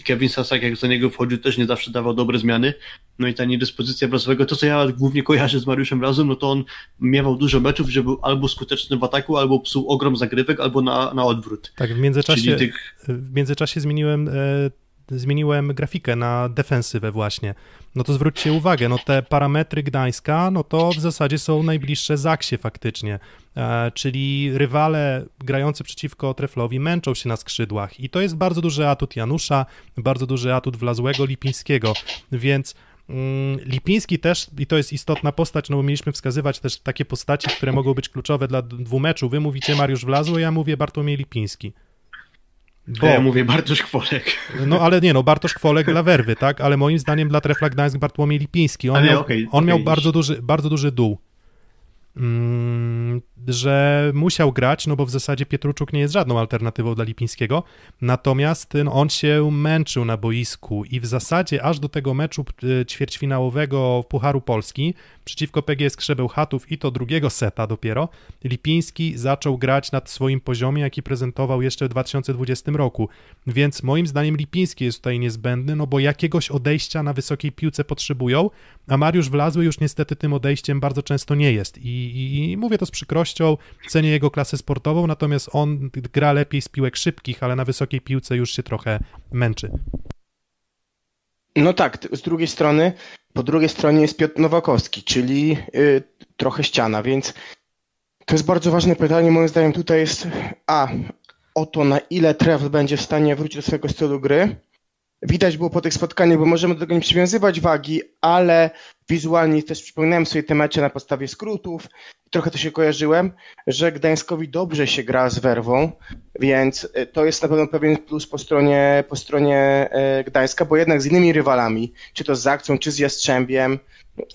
Kevin Sasak, jak za niego wchodził, też nie zawsze dawał dobre zmiany. No i ta niedyspozycja Blazłego, to co ja głównie kojarzę z Mariuszem Blazłem, no to on miewał dużo meczów, że był albo skuteczny w ataku, albo psuł ogrom zagrywek, albo na, na odwrót. Tak, w międzyczasie, tych w międzyczasie zmieniłem, e, zmieniłem grafikę na defensywę właśnie. No to zwróćcie uwagę, no te parametry Gdańska, no to w zasadzie są najbliższe Zaksie faktycznie, e, czyli rywale grający przeciwko Treflowi męczą się na skrzydłach i to jest bardzo duży atut Janusza, bardzo duży atut Wlazłego, Lipińskiego, więc mm, Lipiński też, i to jest istotna postać, no bo mieliśmy wskazywać też takie postaci, które mogą być kluczowe dla dwumeczu. Wy mówicie Mariusz Wlazły, ja mówię Bartłomiej Lipiński. Bo... Ja mówię Bartosz Kwolek. No ale nie, no Bartosz Kwolek dla Werwy, tak? Ale moim zdaniem dla Trefla Gdańsk Bartłomiej Lipiński. On Ale miał, okej, on miał okej. bardzo, duży, bardzo duży dół. Mm, że musiał grać, no bo w zasadzie Pietruczuk nie jest żadną alternatywą dla Lipińskiego, natomiast no, on się męczył na boisku i w zasadzie aż do tego meczu y, ćwierćfinałowego Pucharu Polski przeciwko PGS Krzebeł-Chatów i to drugiego seta dopiero, Lipiński zaczął grać nad swoim poziomie, jaki prezentował jeszcze w 2020 roku, więc moim zdaniem Lipiński jest tutaj niezbędny, no bo jakiegoś odejścia na wysokiej piłce potrzebują, a Mariusz Wlazły już niestety tym odejściem bardzo często nie jest. I, i, i mówię to z przykrością, cenię jego klasę sportową, natomiast on gra lepiej z piłek szybkich, ale na wysokiej piłce już się trochę męczy. No tak, z drugiej strony, po drugiej stronie jest Piotr Nowakowski, czyli y, trochę ściana, więc to jest bardzo ważne pytanie. Moim zdaniem tutaj jest A, o to, na ile Trevor będzie w stanie wrócić do swojego stylu gry. Widać było po tych spotkaniach, bo możemy do tego nie przywiązywać wagi, ale wizualnie też przypominałem sobie te mecze na podstawie skrótów, trochę to się kojarzyłem, że Gdańskowi dobrze się gra z werwą, więc y, to jest na pewno pewien plus po stronie, po stronie e, Gdańska, bo jednak z innymi rywalami, czy to z Zakcją, czy z Jastrzębiem,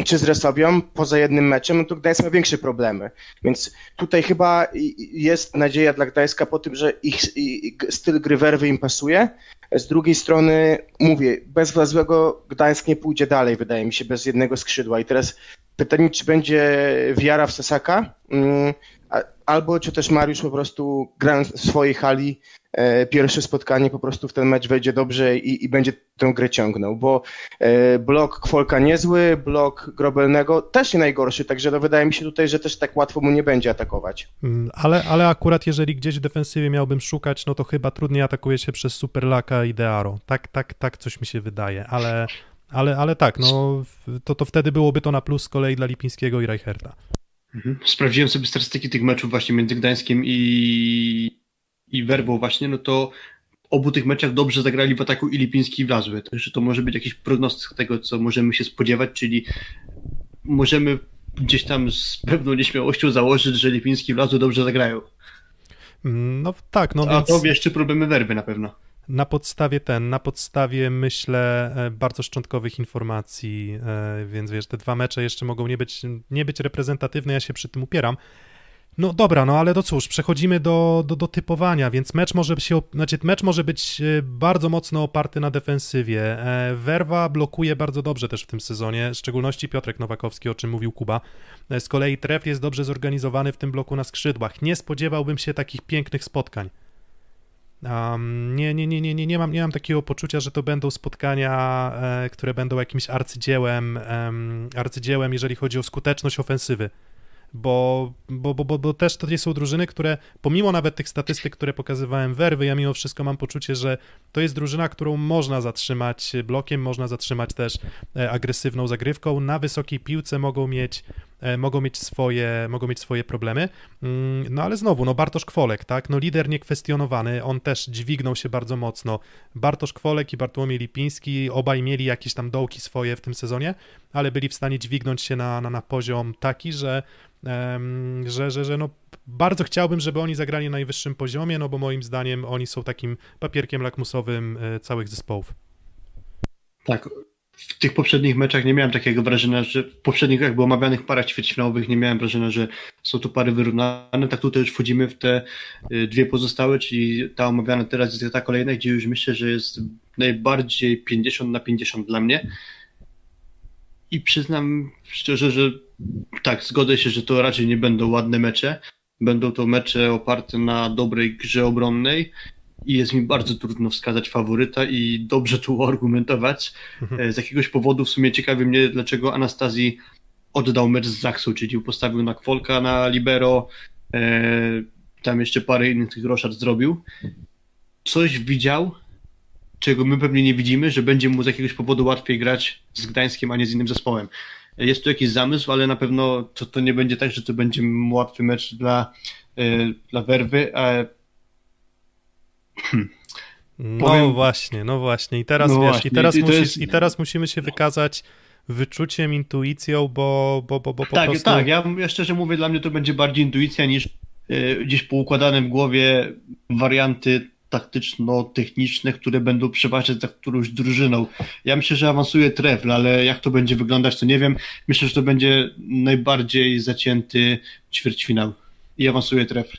czy z Resowią, poza jednym meczem, no to Gdańsk ma większe problemy. Więc tutaj chyba jest nadzieja dla Gdańska po tym, że ich i- i g- styl gry werwy im pasuje. Z drugiej strony, mówię, bez Wlazłego Gdańsk nie pójdzie dalej, wydaje mi się, bez jednego skrzydła. I teraz pytanie, czy będzie wiara w Sasaka, mm, albo czy też Mariusz po prostu grając w swojej hali e, pierwsze spotkanie po prostu w ten mecz wejdzie dobrze i, i będzie tę grę ciągnął, bo e, blok Kwolka niezły, blok Grobelnego też nie najgorszy, także no wydaje mi się tutaj, że też tak łatwo mu nie będzie atakować. Mm, Ale, ale akurat jeżeli gdzieś w defensywie miałbym szukać, no to chyba trudniej atakuje się przez Superlaka i Dearo. Tak, tak, tak coś mi się wydaje, ale, ale, ale tak, no to, to wtedy byłoby to na plus z kolei dla Lipińskiego i Reicherta. Mhm. Sprawdziłem sobie statystyki tych meczów właśnie między Gdańskiem i, i Werbą właśnie, no to obu tych meczach dobrze zagrali w ataku i Lipiński i Wlazły, także to może być jakiś prognostyk tego, co możemy się spodziewać, czyli możemy gdzieś tam z pewną nieśmiałością założyć, że Lipiński i Wlazły dobrze zagrają. Mm, No tak, no A więc... to jeszcze problemy Werby na pewno. Na podstawie ten, na podstawie myślę e, bardzo szczątkowych informacji, e, więc wiesz, te dwa mecze jeszcze mogą nie być, nie być reprezentatywne, ja się przy tym upieram. No dobra, no ale to cóż, przechodzimy do, do, do typowania, więc mecz może się, znaczy mecz może być e, bardzo mocno oparty na defensywie. Werwa blokuje bardzo dobrze też w tym sezonie, w szczególności Piotrek Nowakowski, o czym mówił Kuba. Z kolei Tref jest dobrze zorganizowany w tym bloku na skrzydłach. Nie spodziewałbym się takich pięknych spotkań. Um, nie, nie, nie, nie, nie, nie, mam, nie mam takiego poczucia, że to będą spotkania, e, które będą jakimś arcydziełem, em, arcydziełem, jeżeli chodzi o skuteczność ofensywy. bo, bo, bo, bo, bo też to nie są drużyny, które pomimo nawet tych statystyk, które pokazywałem werwy, ja mimo wszystko mam poczucie, że to jest drużyna, którą można zatrzymać blokiem, można zatrzymać też e, agresywną zagrywką. Na wysokiej piłce mogą mieć e, mogą mieć swoje, mogą mieć swoje problemy. Mm, no ale znowu, no Bartosz Kwolek, tak, no lider niekwestionowany, on też dźwignął się bardzo mocno. Bartosz Kwolek i Bartłomiej Lipiński, obaj mieli jakieś tam dołki swoje w tym sezonie, ale byli w stanie dźwignąć się na, na, na poziom taki, że że, że, że no, bardzo chciałbym, żeby oni zagrali na najwyższym poziomie, no bo moim zdaniem oni są takim papierkiem lakmusowym e, całych zespołów. Tak, w tych poprzednich meczach nie miałem takiego wrażenia, że w poprzednich jakby omawianych parach ćwierćfinałowych nie miałem wrażenia, że są to pary wyrównane. Tak tutaj już wchodzimy w te y, dwie pozostałe, czyli ta omawiana teraz jest ta kolejna, gdzie już myślę, że jest najbardziej 50 na 50 dla mnie. I przyznam szczerze, że tak, zgodzę się, że to raczej nie będą ładne mecze. Będą to mecze oparte na dobrej grze obronnej i jest mi bardzo trudno wskazać faworyta i dobrze tu argumentować. Mhm. E, z jakiegoś powodu w sumie ciekawi mnie, dlaczego Anastazji oddał mecz z Zaksą, czyli postawił na Kwolka, na Libero, e, tam jeszcze parę innych tych roszad zrobił. Coś widział, czego my pewnie nie widzimy, że będzie mu z jakiegoś powodu łatwiej grać z Gdańskiem, a nie z innym zespołem. Jest tu jakiś zamysł, ale na pewno to, to nie będzie tak, że to będzie łatwy mecz dla, yy, dla Werwy. A... Hmm. No Powiem... właśnie, no właśnie. I teraz no wiesz, właśnie. i teraz, I, musisz, jest... i teraz musimy się wykazać wyczuciem, intuicją, bo, bo, bo, bo po tak, prostu... Tak, ja, ja szczerze mówię, dla mnie to będzie bardziej intuicja niż yy, gdzieś poukładane w głowie warianty taktyczno-techniczne, które będą przeważać za którąś drużyną. Ja myślę, że awansuje Trefl, ale jak to będzie wyglądać, to nie wiem. Myślę, że to będzie najbardziej zacięty ćwierćfinał i awansuje Trefl.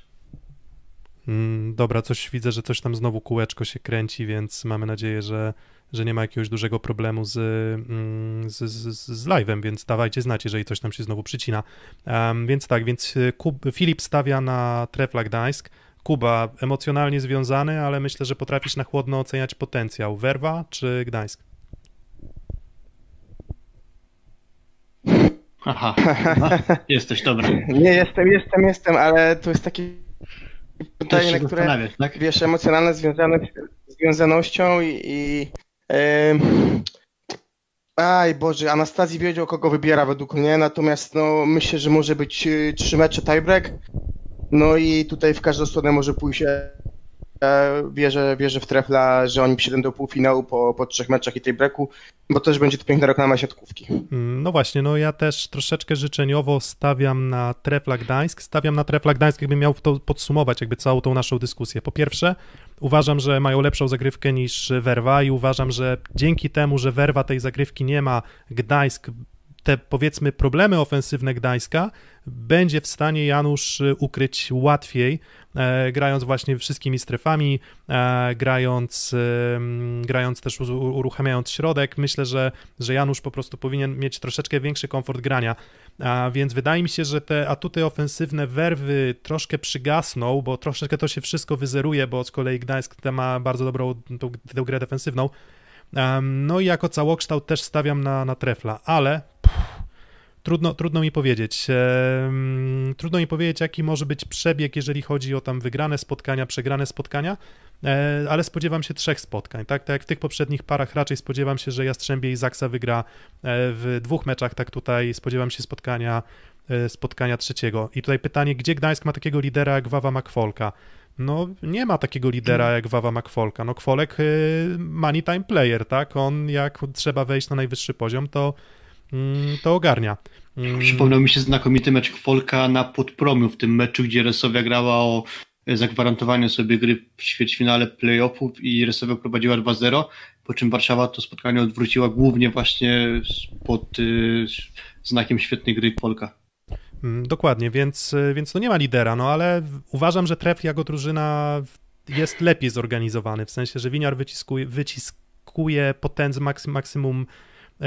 Mm, dobra, coś widzę, że coś tam znowu kółeczko się kręci, więc mamy nadzieję, że, że nie ma jakiegoś dużego problemu z, mm, z, z, z live'em, więc dawajcie znać, jeżeli coś tam się znowu przycina. Um, więc tak, więc Kub, Filip stawia na Trefla Gdańsk, Kuba, emocjonalnie związany, ale myślę, że potrafisz na chłodno oceniać potencjał. Werwa czy Gdańsk? Aha, jesteś dobry. Nie, jestem, jestem, jestem, ale to jest takie pytanie, na które, tak? wiesz, emocjonalne związane z związanością i... i yy... Aj Boże, Anastazji wiedział, kogo wybiera według mnie, natomiast no, myślę, że może być y, trzy mecze tiebreak. No i tutaj w każdą stronę może pójść. Wierzę, wierzę w Trefla, że oni przyjdą do półfinału po, po trzech meczach i tej breku, bo też będzie to piękna reklama siatkówki. Mm, no właśnie, no ja też troszeczkę życzeniowo stawiam na Trefla Gdańsk. Stawiam na Trefla Gdańsk, jakbym miał to podsumować jakby całą tą naszą dyskusję. Po pierwsze, uważam, że mają lepszą zagrywkę niż Werwa i uważam, że dzięki temu, że Werwa tej zagrywki nie ma, Gdańsk te powiedzmy problemy ofensywne Gdańska będzie w stanie Janusz ukryć łatwiej, e, grając właśnie wszystkimi strefami, e, grając, e, grając też uruchamiając środek. Myślę, że, że Janusz po prostu powinien mieć troszeczkę większy komfort grania. A więc wydaje mi się, że te atuty ofensywne werwy troszkę przygasną, bo troszeczkę to się wszystko wyzeruje, bo z kolei Gdańsk ma bardzo dobrą tą, tą grę defensywną. No i jako całokształt też stawiam na, na trefla, ale Trudno, trudno mi powiedzieć. trudno mi powiedzieć, jaki może być przebieg, jeżeli chodzi o tam wygrane spotkania, przegrane spotkania, e, ale spodziewam się trzech spotkań. Tak, tak jak w tych poprzednich parach raczej spodziewam się, że Jastrzębie i Zaksa wygra e, w dwóch meczach, tak tutaj spodziewam się spotkania, e, spotkania trzeciego. I tutaj pytanie, gdzie Gdańsk ma takiego lidera jak Wawa Makfolka? No, nie ma takiego lidera jak Wawa Makfolka. No, Kwolek money time player, tak? On jak trzeba wejść na najwyższy poziom, to to ogarnia. Mm. Przypomniał mi się znakomity mecz Kwolka na Podpromiu w tym meczu, gdzie Resowia grała o zagwarantowanie sobie gry w ćwierćfinale playoffów i Resowia prowadziła 2-0, po czym Warszawa to spotkanie odwróciła głównie właśnie pod y, znakiem świetnej gry Kwolka. Mm, dokładnie, więc, więc no nie ma lidera, no ale uważam, że Tref jako drużyna jest lepiej zorganizowany, w sensie, że Winiar wyciskuje, wyciskuje potenc, maksymum E,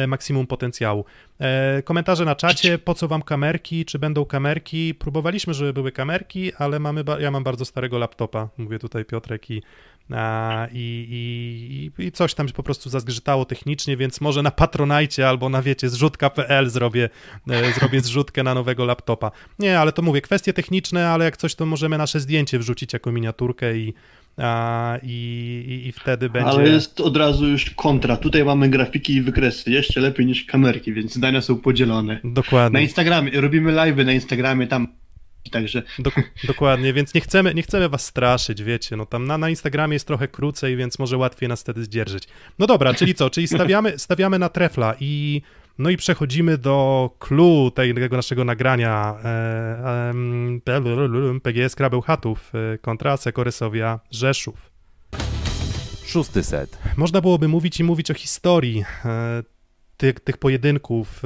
maksimum potencjału. E, komentarze na czacie, po co wam kamerki, czy będą kamerki? Próbowaliśmy, żeby były kamerki, ale mamy, ja mam bardzo starego laptopa, mówię tutaj Piotrek i, a, i, i, i coś tam po prostu zazgrzytało technicznie, więc może na Patronajcie albo na wiecie zrzutka.pl zrobię, e, zrobię zrzutkę na nowego laptopa. Nie, ale to mówię, kwestie techniczne, ale jak coś to możemy nasze zdjęcie wrzucić jako miniaturkę i, a, i, i, wtedy będzie... Ale jest od razu już kontra. Tutaj mamy grafiki i wykresy. Jeszcze lepiej niż kamerki, więc zdania są podzielone. Na Dokładnie. Instagramie, robimy live na Instagramie, tam także Dok- dokładnie, więc nie chcemy, nie chcemy was straszyć, wiecie, no tam na, na Instagramie jest trochę krócej, więc może łatwiej nas wtedy zdzierżyć. No dobra, czyli co, czyli stawiamy, stawiamy na trefla i no i przechodzimy do clue tego naszego nagrania e, PGS Krabeł Chatów e, kontra Sekorysowia Rzeszów. Szósty set. Można byłoby mówić i mówić o historii e, tych, tych pojedynków,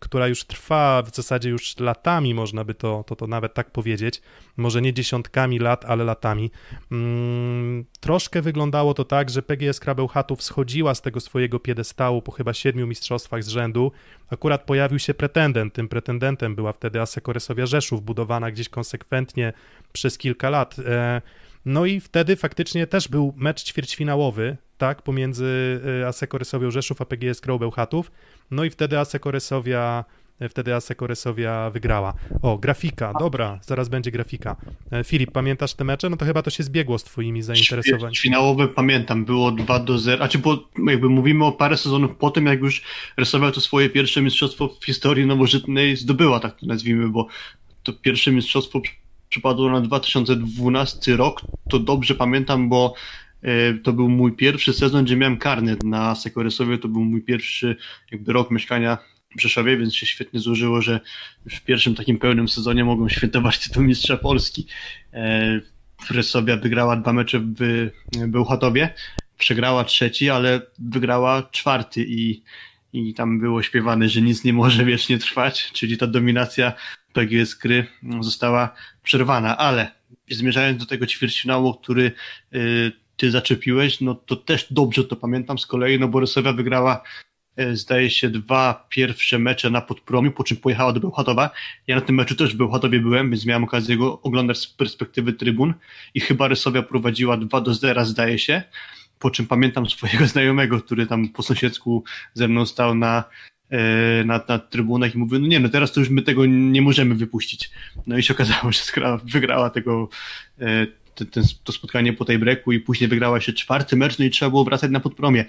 która już trwa w zasadzie już latami, można by to, to, to nawet tak powiedzieć. Może nie dziesiątkami lat, ale latami. Mm, troszkę wyglądało to tak, że PGS Krabeł Chatów schodziła z tego swojego piedestału po chyba siedmiu mistrzostwach z rzędu. Akurat pojawił się pretendent. Tym pretendentem była wtedy Asekoresowia Rzeszów, budowana gdzieś konsekwentnie przez kilka lat. No i wtedy faktycznie też był mecz ćwierćfinałowy, tak, pomiędzy y, Asekorysowia Rzeszów a PGS Crow Bełchatów. No i wtedy Asekorysowia wtedy Asekorysowia wygrała. O, grafika, dobra, zaraz będzie grafika. E, Filip, pamiętasz te mecze? No to chyba to się zbiegło z twoimi zainteresowaniami. Finałowe pamiętam, było 2 do 0. A czy bo jakby mówimy o parę sezonów po tym, jak już rysował to swoje pierwsze mistrzostwo w historii nowożytnej, zdobyła, tak to nazwijmy, bo to pierwsze mistrzostwo przypadło na 2012 rok. To dobrze pamiętam, bo e, to był mój pierwszy sezon, gdzie miałem karnet na Sekorysowie. To był mój pierwszy jakby rok mieszkania w Rzeszowie, więc się świetnie złożyło, że w pierwszym takim pełnym sezonie mogą świętować tytuł mistrza Polski. E, Resowia wygrała dwa mecze w Bełchatowie, przegrała trzeci, ale wygrała czwarty i, i tam było śpiewane, że nic nie może wiecznie trwać, czyli ta dominacja PGS Kry została przerwana, ale zmierzając do tego ćwierćfinału, który y, ty zaczepiłeś, no to też dobrze to pamiętam z kolei, no bo Resowia wygrała e, zdaje się dwa pierwsze mecze na Podpromiu, po czym pojechała do Bełchatowa. Ja na tym meczu też w Bełchatowie byłem, więc miałem okazję go oglądać z perspektywy trybun i chyba Rysowia prowadziła 2 do 0 zdaje się, po czym pamiętam swojego znajomego, który tam po sąsiedzku ze mną stał na, na, na trybunach i mówił, no nie, no teraz to już my tego nie możemy wypuścić. No i się okazało, że wygrała tego e, ten, ten, to spotkanie po tej breaku i później wygrała się czwarty mecz, no i trzeba było wracać na podpromie.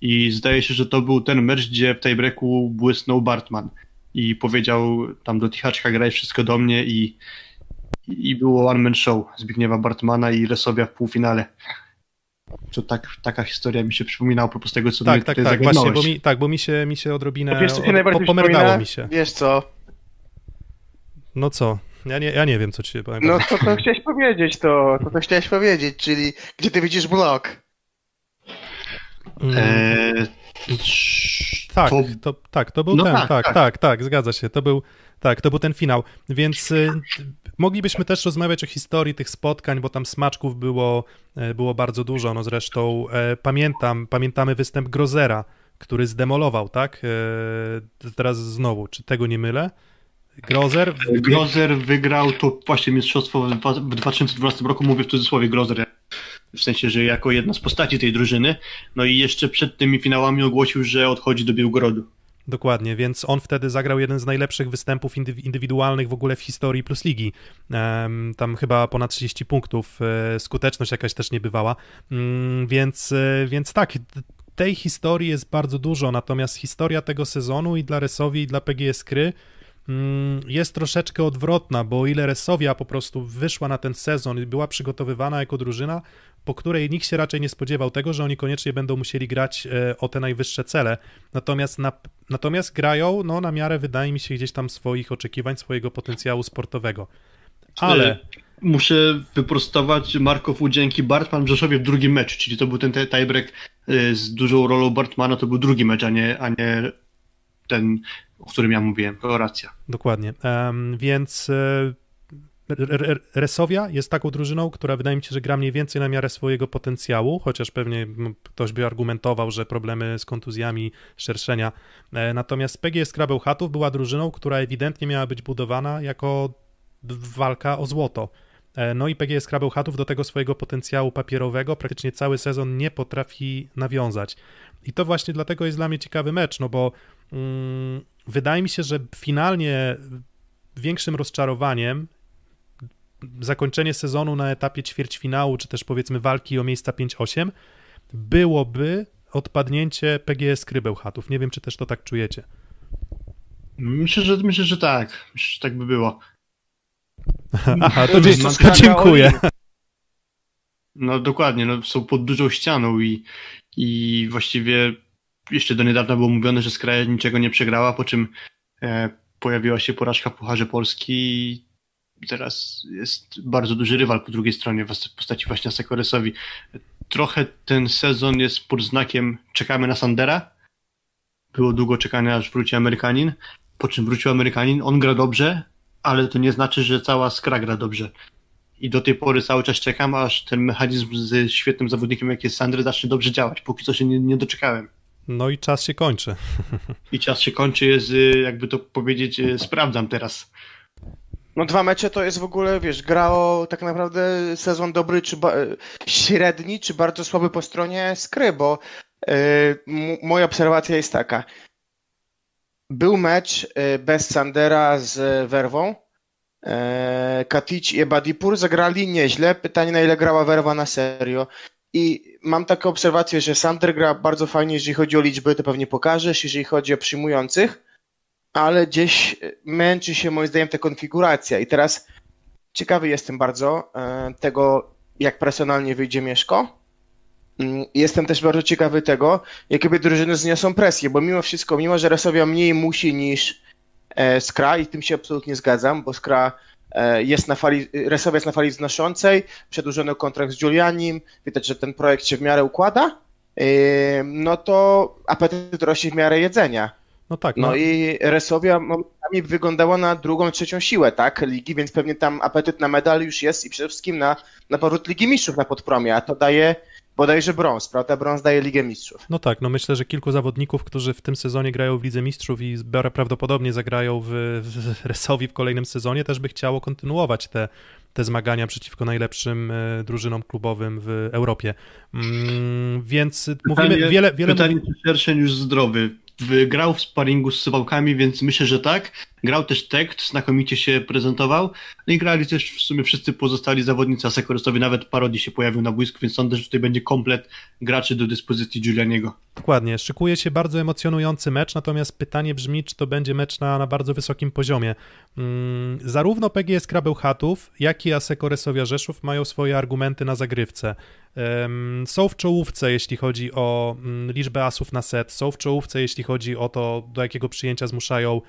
I zdaje się, że to był ten mecz, gdzie w tej breaku błysnął Bartman i powiedział tam do Tichaczka graj wszystko do mnie i, i było one man show Zbigniewa Bartmana i Resowia w półfinale. To tak, taka historia mi się przypomina a propos tego, co Tak, mnie tak, tutaj tak, właśnie, bo mi, tak, bo mi się, mi się odrobinę, To wiesz, co się od- najbardziej po- pomerdało mi się. Wiesz co? No co? Ja nie, ja nie wiem, co ci się powiem. No to co chciałeś powiedzieć, to, to co chciałeś powiedzieć, czyli gdzie ty widzisz blok? Mm. Eee, Tak, to- to, tak, to był No ten, tak, tak, tak, tak. tak, zgadza się, to był, tak, to był ten finał, więc y, moglibyśmy też rozmawiać o historii tych spotkań, bo tam smaczków było, e, było bardzo dużo, no zresztą e, pamiętam, pamiętamy występ Grozera, który zdemolował, tak, e, teraz znowu, czy tego nie mylę? Grozer? Grozer wygrał to właśnie mistrzostwo w 2012 roku, mówię w cudzysłowie Grozer, w sensie, że jako jedna z postaci tej drużyny, no i jeszcze przed tymi finałami ogłosił, że odchodzi do Białgorodu. Dokładnie, więc on wtedy zagrał jeden z najlepszych występów indy- indywidualnych w ogóle w historii Plus Ligi. Tam chyba ponad 30 punktów, e, skuteczność jakaś też niebywała. Mm, więc, e, więc tak, tej historii jest bardzo dużo, natomiast historia tego sezonu i dla Resowi, i dla PGS Kry mm, jest troszeczkę odwrotna, bo o ile Resowia po prostu wyszła na ten sezon i była przygotowywana jako drużyna, po której nikt się raczej nie spodziewał tego, że oni koniecznie będą musieli grać e, o te najwyższe cele. Natomiast, na, natomiast grają no, na miarę, wydaje mi się, gdzieś tam swoich oczekiwań, swojego potencjału sportowego. Ale E, Muszę wyprostować Markow dzięki Bartman w Rzeszowie w drugim meczu, czyli to był ten te- tiebreak e, z dużą rolą Bartmana, to był drugi mecz, a nie, a nie ten, o którym ja mówiłem, to racja. dokładnie. Em, więc Resowia jest taką drużyną, która wydaje mi się, że gra mniej więcej na miarę swojego potencjału, chociaż pewnie ktoś by argumentował, że problemy z kontuzjami, szerszenia. E, Natomiast PGS Krabeł Chatów była drużyną, która ewidentnie miała być budowana jako walka o złoto. E, no i PGS Krabełchatów do tego swojego potencjału papierowego praktycznie cały sezon nie potrafi nawiązać. I to właśnie dlatego jest dla mnie ciekawy mecz, no bo mm, wydaje mi się, że finalnie większym rozczarowaniem zakończenie sezonu na etapie ćwierćfinału, czy też powiedzmy walki o miejsca 5-8 byłoby odpadnięcie PGS Krybełchatów. Nie wiem, czy też to tak czujecie. Myślę, że, myślę, że tak. Myślę, że tak by było. Aha, to, dzie- to dziękuję. No dokładnie, no, są pod dużą ścianą i, i właściwie jeszcze do niedawna było mówione, że Skraja niczego nie przegrała, po czym e, pojawiła się porażka w Pucharze Polski i teraz jest bardzo duży rywal po drugiej stronie w postaci właśnie Sekoresowi. Trochę ten sezon jest pod znakiem czekamy na Sandera. Było długo czekania, aż wróci Amerykanin. Po czym wrócił Amerykanin, on gra dobrze, ale to nie znaczy, że cała skra gra dobrze. I do tej pory cały czas czekam, aż ten mechanizm z świetnym zawodnikiem, jak jest Sandry, zacznie dobrze działać. Póki co się nie, nie doczekałem. No i czas się kończy. I czas się kończy, jest, jakby to powiedzieć, y, sprawdzam teraz. No dwa mecze to jest w ogóle, wiesz, gra o tak naprawdę sezon dobry, czy średni, czy bardzo słaby po stronie skry, bo yy, moja obserwacja jest taka. Był mecz yy, bez Sandera z Werwą. Yy, Katic i Ebadipur zagrali nieźle. Pytanie, na ile grała Werwa na serio. I mam taką obserwację, że Sander gra bardzo fajnie, jeżeli chodzi o liczby, to pewnie pokażesz, jeżeli chodzi o przyjmujących ale gdzieś męczy się moim zdaniem ta konfiguracja. I teraz ciekawy jestem bardzo e, tego, jak personalnie wyjdzie Mieszko. Mm, jestem też bardzo ciekawy tego, jakie drużyny zniosą presję, bo mimo wszystko, mimo że Resowia mniej musi niż e, Skra i tym się absolutnie zgadzam, bo Skra e, jest na fali, Resowia jest na fali znoszącej, przedłużony kontrakt z Julianim, widać, że ten projekt się w miarę układa, no to apetyt rośnie w miarę jedzenia. No tak. No, no i Resowia momentami wyglądała na drugą, trzecią siłę, tak, ligi, więc pewnie tam apetyt na medal już jest i przede wszystkim na, na powrót Ligi Mistrzów na podpromie, a to daje bodajże brąz, prawda? Brąz daje Ligę Mistrzów. No tak, no myślę, że kilku zawodników, którzy w tym sezonie grają w Lidze Mistrzów i prawdopodobnie zagrają w, w Resowi w kolejnym sezonie, też by chciało kontynuować te, te zmagania przeciwko najlepszym e, drużynom klubowym w Europie. Mm, więc pytanie, mówimy wiele... wiele pytanie, mówi... czy Szerszeń już zdrowy grał w sparingu z Suwałkami, więc myślę, że tak. Grał też tekst, znakomicie się prezentował. No i grali też w sumie wszyscy pozostali zawodnicy, a Sekoresowi nawet Parodi się pojawił na boisku, więc sądzę, że tutaj będzie komplet graczy do dyspozycji Giulianiego. Dokładnie. Szykuje się bardzo emocjonujący mecz, natomiast pytanie brzmi, czy to będzie mecz na, na bardzo wysokim poziomie. Mm, zarówno PGS Krabełchatów, jak i Aseko Resowia Rzeszów mają swoje argumenty na zagrywce. Są w czołówce, jeśli chodzi o mm, liczbę asów na set, są w czołówce, jeśli chodzi o to, do jakiego przyjęcia zmuszają,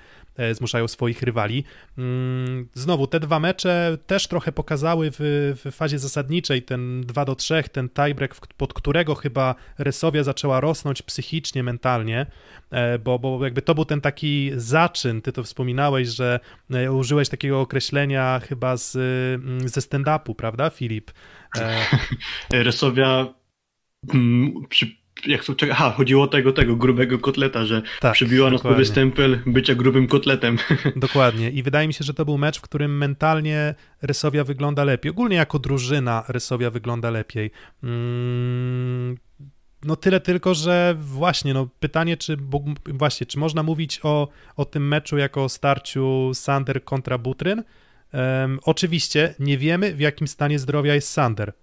zmuszają swoich rywali. Mm, znowu, te dwa mecze też trochę pokazały w, w fazie zasadniczej ten 2 do 3, ten tiebreak, pod którego chyba Resowia zaczęła rosnąć psychicznie, mentalnie, e, bo, bo jakby to był ten taki zaczyn, ty to wspominałeś, że e, użyłeś takiego określenia chyba z, mm, ze stand-upu, prawda, Filip? Resowia mm, przy, jak to, aha, chodziło o tego, tego grubego kotleta, że tak, przybiła na sobie stempel bycia grubym kotletem. Dokładnie i wydaje mi się, że to był mecz, w którym mentalnie Resowia wygląda lepiej. Ogólnie jako drużyna Resowia wygląda lepiej. Mm, no tyle tylko, że właśnie, no pytanie, czy właśnie, czy można mówić o, o tym meczu jako o starciu Sander kontra Butryn? Um, oczywiście nie wiemy, w jakim stanie zdrowia jest Sander.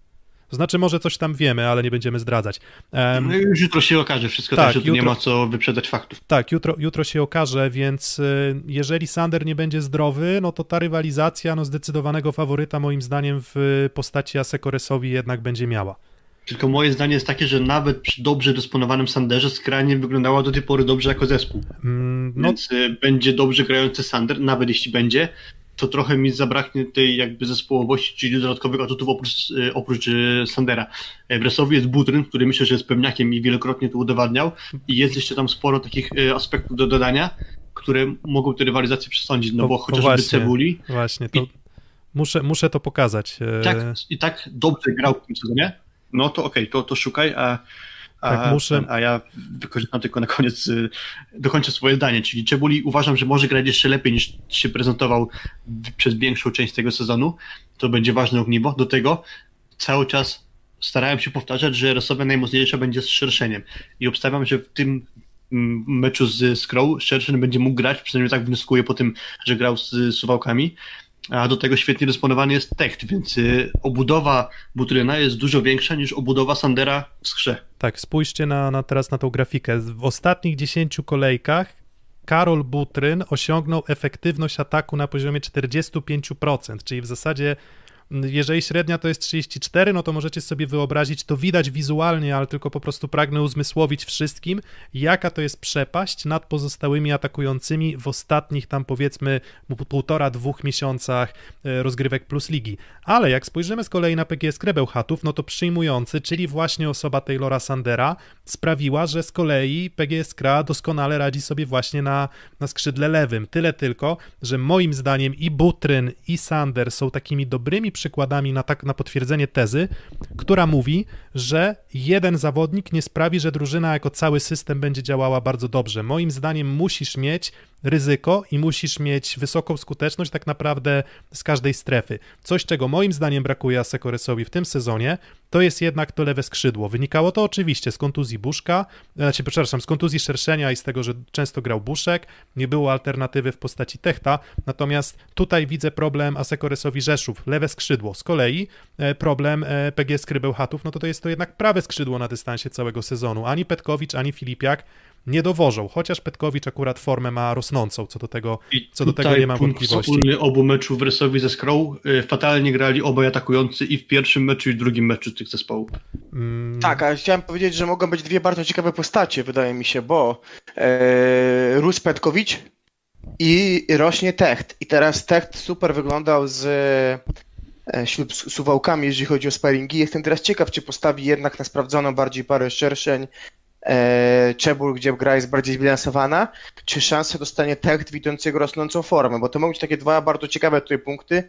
Znaczy, może coś tam wiemy, ale nie będziemy zdradzać. Um, no już jutro się okaże wszystko, tak, tak jutro, nie ma co wyprzedzać faktów. Tak, jutro, jutro się okaże, więc y, jeżeli Sander nie będzie zdrowy, no to ta rywalizacja no, zdecydowanego faworyta moim zdaniem w postaci Asekoresowi jednak będzie miała. Tylko moje zdanie jest takie, że nawet przy dobrze dysponowanym Sanderze skrajnie wyglądała do tej pory dobrze jako zespół. Mm, no... Więc y, będzie dobrze grający Sander, nawet jeśli będzie, to trochę mi zabraknie tej jakby zespołowości, czyli dodatkowych atutów oprócz, y, oprócz y, Sandera. W Resowi jest Butryn, który myślę, że jest pewniakiem i wielokrotnie to udowadniał i jest jeszcze tam sporo takich aspektów do dodania, które mogą tę rywalizację przesądzić, no bo chociażby właśnie, Cebuli... Właśnie, to... I... Muszę, muszę to pokazać. Tak, i tak dobrze grał w tym sezonie, no to okej, okay, to, to szukaj, a, tak, muszę... a ja wykorzystam tylko na koniec, y, dokończę swoje zdanie, czyli Czebuli uważam, że może grać jeszcze lepiej niż się prezentował przez większą część tego sezonu to będzie ważne ogniwo. Do tego cały czas starałem się powtarzać, że Resowe najmocniejsza będzie z Szerszeniem i obstawiam, że w tym mm, meczu z Skrow Szerszeń będzie mógł grać, przynajmniej tak wnioskuję po tym, że grał z Suwałkami, a do tego świetnie dysponowany jest Techt, więc y, obudowa Butryna jest dużo większa niż obudowa Sandera w skrze. Tak, spójrzcie na, na teraz na tą grafikę. W ostatnich 10 kolejkach Karol Butryn osiągnął efektywność ataku na poziomie 45%, czyli w zasadzie jeżeli średnia to jest 34, no to możecie sobie wyobrazić, to widać wizualnie, ale tylko po prostu pragnę uzmysłowić wszystkim, jaka to jest przepaść nad pozostałymi atakującymi w ostatnich tam powiedzmy półtora, dwóch miesiącach e, rozgrywek plus ligi. Ale jak spojrzymy z kolei na PGS Krebełchatów, no to przyjmujący, czyli właśnie osoba Taylora Sandera, sprawiła, że z kolei PGS Kra doskonale radzi sobie właśnie na, na skrzydle lewym. Tyle tylko, że moim zdaniem i Butryn, i Sander są takimi dobrymi przykładami na, tak, na potwierdzenie tezy, która mówi, że jeden zawodnik nie sprawi, że drużyna jako cały system będzie działała bardzo dobrze. Moim zdaniem musisz mieć ryzyko i musisz mieć wysoką skuteczność tak naprawdę z każdej strefy. Coś, czego moim zdaniem brakuje Asekoresowi w tym sezonie, to jest jednak to lewe skrzydło. Wynikało to oczywiście z kontuzji Buszka, znaczy, przepraszam, z kontuzji Szerszenia i z tego, że często grał Buszek, nie było alternatywy w postaci Techta, natomiast tutaj widzę problem Asekoresowi Rzeszów, lewe skrzydło. Z kolei e, problem e, PGS Krybełchatów, no to to jest to jednak prawe skrzydło na dystansie całego sezonu. Ani Petkowicz, ani Filipiak nie dowożą, chociaż Petkowicz akurat formę ma rosnącą, co do tego, co do tego nie mam wątpliwości. wspólny obu meczów w Rysowi ze Skrą, y, fatalnie grali obaj atakujący i w pierwszym meczu i w drugim meczu tych zespołów. Mm. Tak, a chciałem powiedzieć, że mogą być dwie bardzo ciekawe postacie, wydaje mi się, bo e, Rus Petkowicz i rośnie Techt. I teraz Techt super wyglądał z e, ślub z suwałkami, jeżeli chodzi o sparingi. Jestem teraz ciekaw, czy postawi jednak na sprawdzoną bardziej parę szerszeń e, Czebul, gdzie gra jest bardziej zbilansowana, czy szansę dostanie Techt widzącego rosnącą formę, bo to mogą być takie dwa bardzo ciekawe tutaj punkty,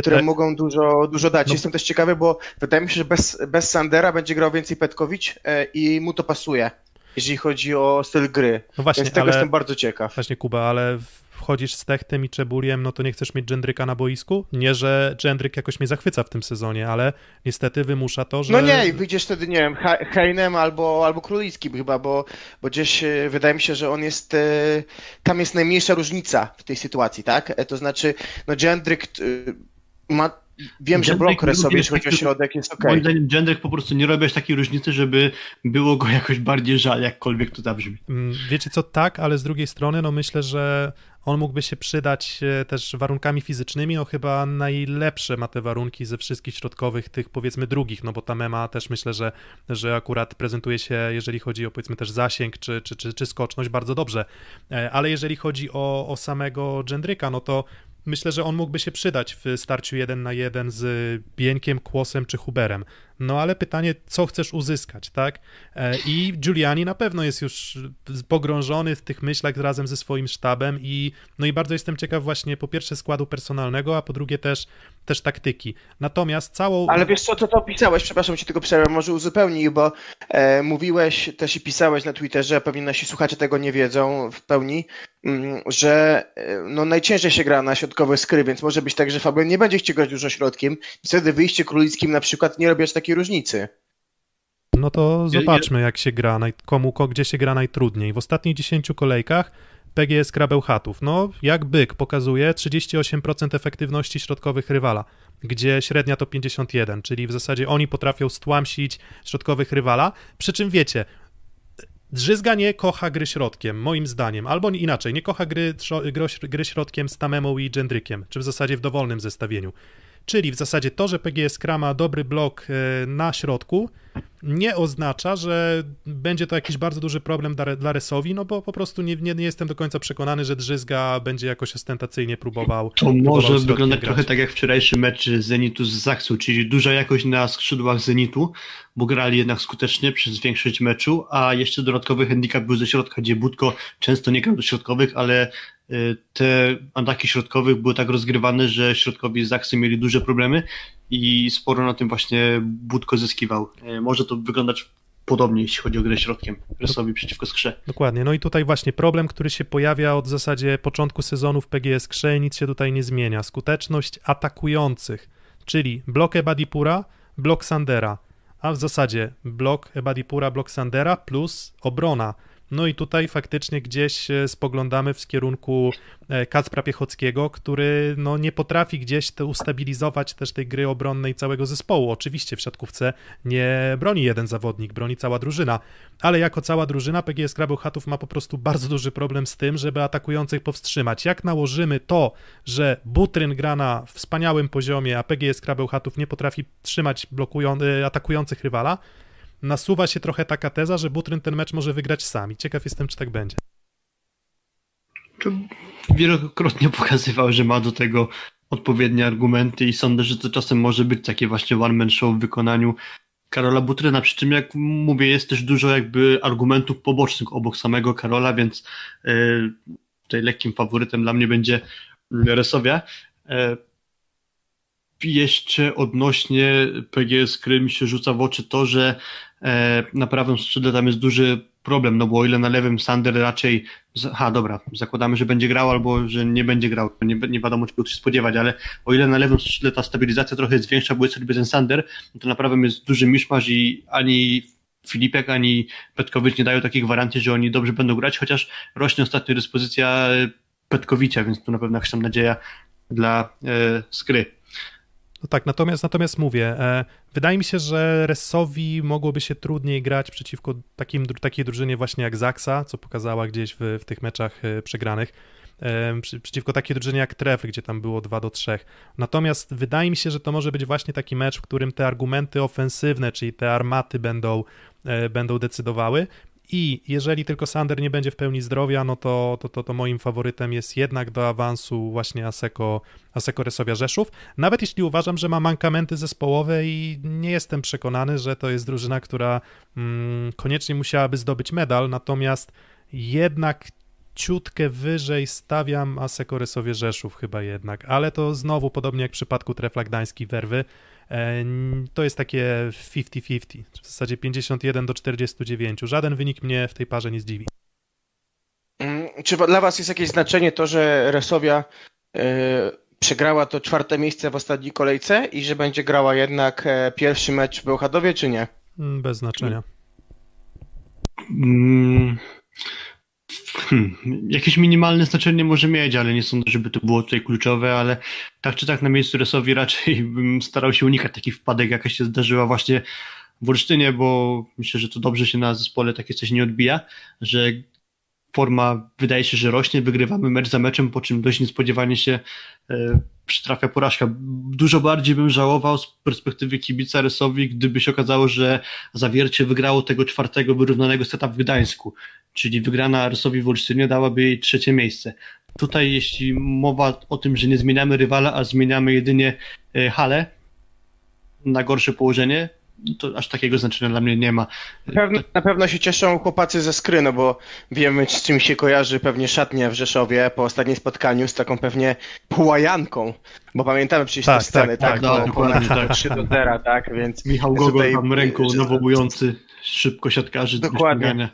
które te... mogą dużo, dużo dać. No. Jestem też ciekawy, bo wydaje mi się, że bez, bez Sandera będzie grał więcej Petkowicz e, i mu to pasuje, jeżeli chodzi o styl gry. No właśnie, Więc tego ale... jestem bardzo ciekaw. Właśnie Kuba, ale wchodzisz z Techtem i Czebuliem, no to nie chcesz mieć Dżendryka na boisku? Nie, że Dżendryk jakoś mnie zachwyca w tym sezonie, ale niestety wymusza to, że... No nie, wyjdziesz wtedy, nie wiem, He- Heinem albo, albo Królickim chyba, bo, bo gdzieś e, wydaje mi się, że on jest, e, tam jest najmniejsza różnica w tej sytuacji, tak? E, To znaczy, no Jendryk e, ma, wiem, że blok lubię jeśli chodzi o taki- środek, jest ok. Moim zdaniem Jędrek po prostu nie robi aż takiej różnicy, żeby było go jakoś bardziej żal, jakkolwiek to zabrzmi. Mm, Wiecie co, tak, ale z drugiej strony, no myślę, że on mógłby się przydać e, też warunkami fizycznymi, no chyba najlepsze ma te warunki ze wszystkich środkowych, tych powiedzmy drugich, no bo ta mema też myślę, że, że akurat prezentuje się, jeżeli chodzi o powiedzmy też zasięg czy, czy, czy, czy skoczność, bardzo dobrze, E, ale jeżeli chodzi o, o samego Dżendryka, no to myślę, że on mógłby się przydać w starciu jeden na jeden z Bieńkiem, Kłosem czy Huberem. No ale pytanie, co chcesz uzyskać, tak? E, I Giuliani na pewno jest już pogrążony w tych myślach razem ze swoim sztabem i no i bardzo jestem ciekaw właśnie po pierwsze składu personalnego, a po drugie też, też taktyki. Natomiast całą... Ale wiesz co, to to pisałeś, przepraszam ci tylko przerwę, może uzupełnij, bo e, mówiłeś też i pisałeś na Twitterze, pewnie nasi słuchacze tego nie wiedzą w pełni, że e, no, najciężej się gra na środkowe skry, więc może być tak, że Fabian nie będzie chciał grać dużo środkiem i wtedy wyjście królickim na przykład nie robi aż takiej różnicy. No to zobaczmy, jak się gra, naj- komu, ko, gdzie się gra najtrudniej. W ostatnich 10 kolejkach PGS Krabełchatów, no jak byk pokazuje 38% efektywności środkowych rywala, gdzie średnia to 51, czyli w zasadzie oni potrafią stłamsić środkowych rywala, przy czym wiecie, Drzyzga nie kocha gry środkiem, moim zdaniem, albo inaczej, nie kocha gry, gry środkiem z Tamemą i Dżendrykiem, czy w zasadzie w dowolnym zestawieniu. Czyli w zasadzie to, że PGS Kra ma dobry blok e, na środku, nie oznacza, że będzie to jakiś bardzo duży problem dla, dla Resowi, no bo po prostu nie, nie, nie jestem do końca przekonany, że Drzyzga będzie jakoś ostentacyjnie próbował. To próbował może wyglądać trochę tak jak wczorajszy mecz Zenitu z Zaksu, czyli duża jakość na skrzydłach Zenitu, bo grali jednak skutecznie przez większość meczu, a jeszcze dodatkowy handicap był ze środka, gdzie Budko często nie grał do środkowych, ale te ataki środkowych były tak rozgrywane, że środkowi Zaksy mieli duże problemy i sporo na tym właśnie Budko zyskiwał. Y, Może to wyglądać podobnie, jeśli chodzi o grę środkiem Resowi przeciwko Skrze. Dokładnie. No i tutaj właśnie problem, który się pojawia od zasadzie początku sezonu w PGS Krze, nic się tutaj nie zmienia. Skuteczność atakujących czyli blok Ebadipura, blok Sandera, a w zasadzie blok Ebadipura, blok Sandera plus obrona. No i tutaj faktycznie gdzieś e, spoglądamy w kierunku e, Kacpra Piechockiego, który no, nie potrafi gdzieś te ustabilizować też tej gry obronnej całego zespołu. Oczywiście w siatkówce nie broni jeden zawodnik, broni cała drużyna, ale jako cała drużyna PGS Krabełchatów ma po prostu bardzo duży problem z tym, żeby atakujących powstrzymać. Jak nałożymy to, że Butryn gra na wspaniałym poziomie, a PGS Krabełchatów nie potrafi trzymać blokują, e, atakujących rywala, nasuwa się trochę taka teza, że Butryn ten mecz może wygrać sam. I ciekaw jestem, czy tak będzie. Wielokrotnie pokazywał, że ma do tego odpowiednie argumenty i sądzę, że to czasem może być takie właśnie one-man show w wykonaniu Karola Butryna, przy czym jak mówię, jest też dużo jakby argumentów pobocznych obok samego Karola, więc yy, tutaj lekkim faworytem dla mnie będzie Resowia. Yy, jeszcze odnośnie PGS Krym się rzuca w oczy to, że na prawym skrzydle tam jest duży problem, no bo o ile na lewym Sander raczej, ha dobra, zakładamy, że będzie grał albo że nie będzie grał, nie, nie wiadomo czego się spodziewać, ale o ile na lewym skrzydle ta stabilizacja trochę jest większa, bo jest sobie ten Sander, no to na prawym jest duży miszmasz i ani Filipek, ani Petkowicz nie dają takiej gwarancji, że oni dobrze będą grać, chociaż rośnie ostatnio dyspozycja Petkowicza, więc tu na pewno jakaś tam nadzieja dla e, Skry. No tak, natomiast, natomiast mówię, e, wydaje mi się, że Resowi mogłoby się trudniej grać przeciwko takim, takiej drużynie właśnie jak Zaksa, co pokazała gdzieś w, w tych meczach e, przegranych, e, przy, przeciwko takiej drużynie jak Trefl, gdzie tam było 2 do 3. Natomiast wydaje mi się, że to może być właśnie taki mecz, w którym te argumenty ofensywne, czyli te armaty będą, e, będą decydowały i jeżeli tylko Sander nie będzie w pełni zdrowia, no to, to, to, to moim faworytem jest jednak do awansu właśnie Aseko, Aseko Resowia Rzeszów. Nawet jeśli uważam, że ma mankamenty zespołowe i nie jestem przekonany, że to jest drużyna, która mm, koniecznie musiałaby zdobyć medal, natomiast jednak ciutkę wyżej stawiam Aseko Rysowie Rzeszów chyba jednak, ale to znowu podobnie jak w przypadku Trefla Gdański Werwy, to jest takie 50-50, w zasadzie 51 do 49. Żaden wynik mnie w tej parze nie zdziwi. Mm, czy dla Was jest jakieś znaczenie to, że Resowia yy, przegrała to czwarte miejsce w ostatniej kolejce i że będzie grała jednak e, pierwszy mecz w Bełchadowie, czy nie? Mm, bez znaczenia. Mm, Hmm, jakieś minimalne znaczenie może mieć, ale nie sądzę, żeby to było tutaj kluczowe, ale tak czy tak na miejscu Resowi raczej bym starał się unikać takich wpadek, jaka się zdarzyła właśnie w Olsztynie, bo myślę, że to dobrze się na zespole takie coś nie odbija, że forma wydaje się, że rośnie, wygrywamy mecz za meczem, po czym dość niespodziewanie się e, przytrafia porażka. Dużo bardziej bym żałował z perspektywy kibica Rysowi, gdyby się okazało, że Zawiercie wygrało tego czwartego wyrównanego seta w Gdańsku, czyli wygrana Rysowi w Olsztynie dałaby jej trzecie miejsce. Tutaj jeśli mowa o tym, że nie zmieniamy rywala, a zmieniamy jedynie e, halę na gorsze położenie, to aż takiego znaczenia dla mnie nie ma. Na pewno, na pewno się cieszą chłopacy ze skry, no bo wiemy z czym się kojarzy pewnie szatnia w Rzeszowie po ostatnim spotkaniu z taką pewnie pułajanką, bo pamiętamy przecież tak, te sceny, tak, tak, tak, po, po dokładnie, tak. 3 do 0, tak, więc... Michał Gogol tutaj- tam ręką nawołujący szybko siatkarzy do Dokładnie.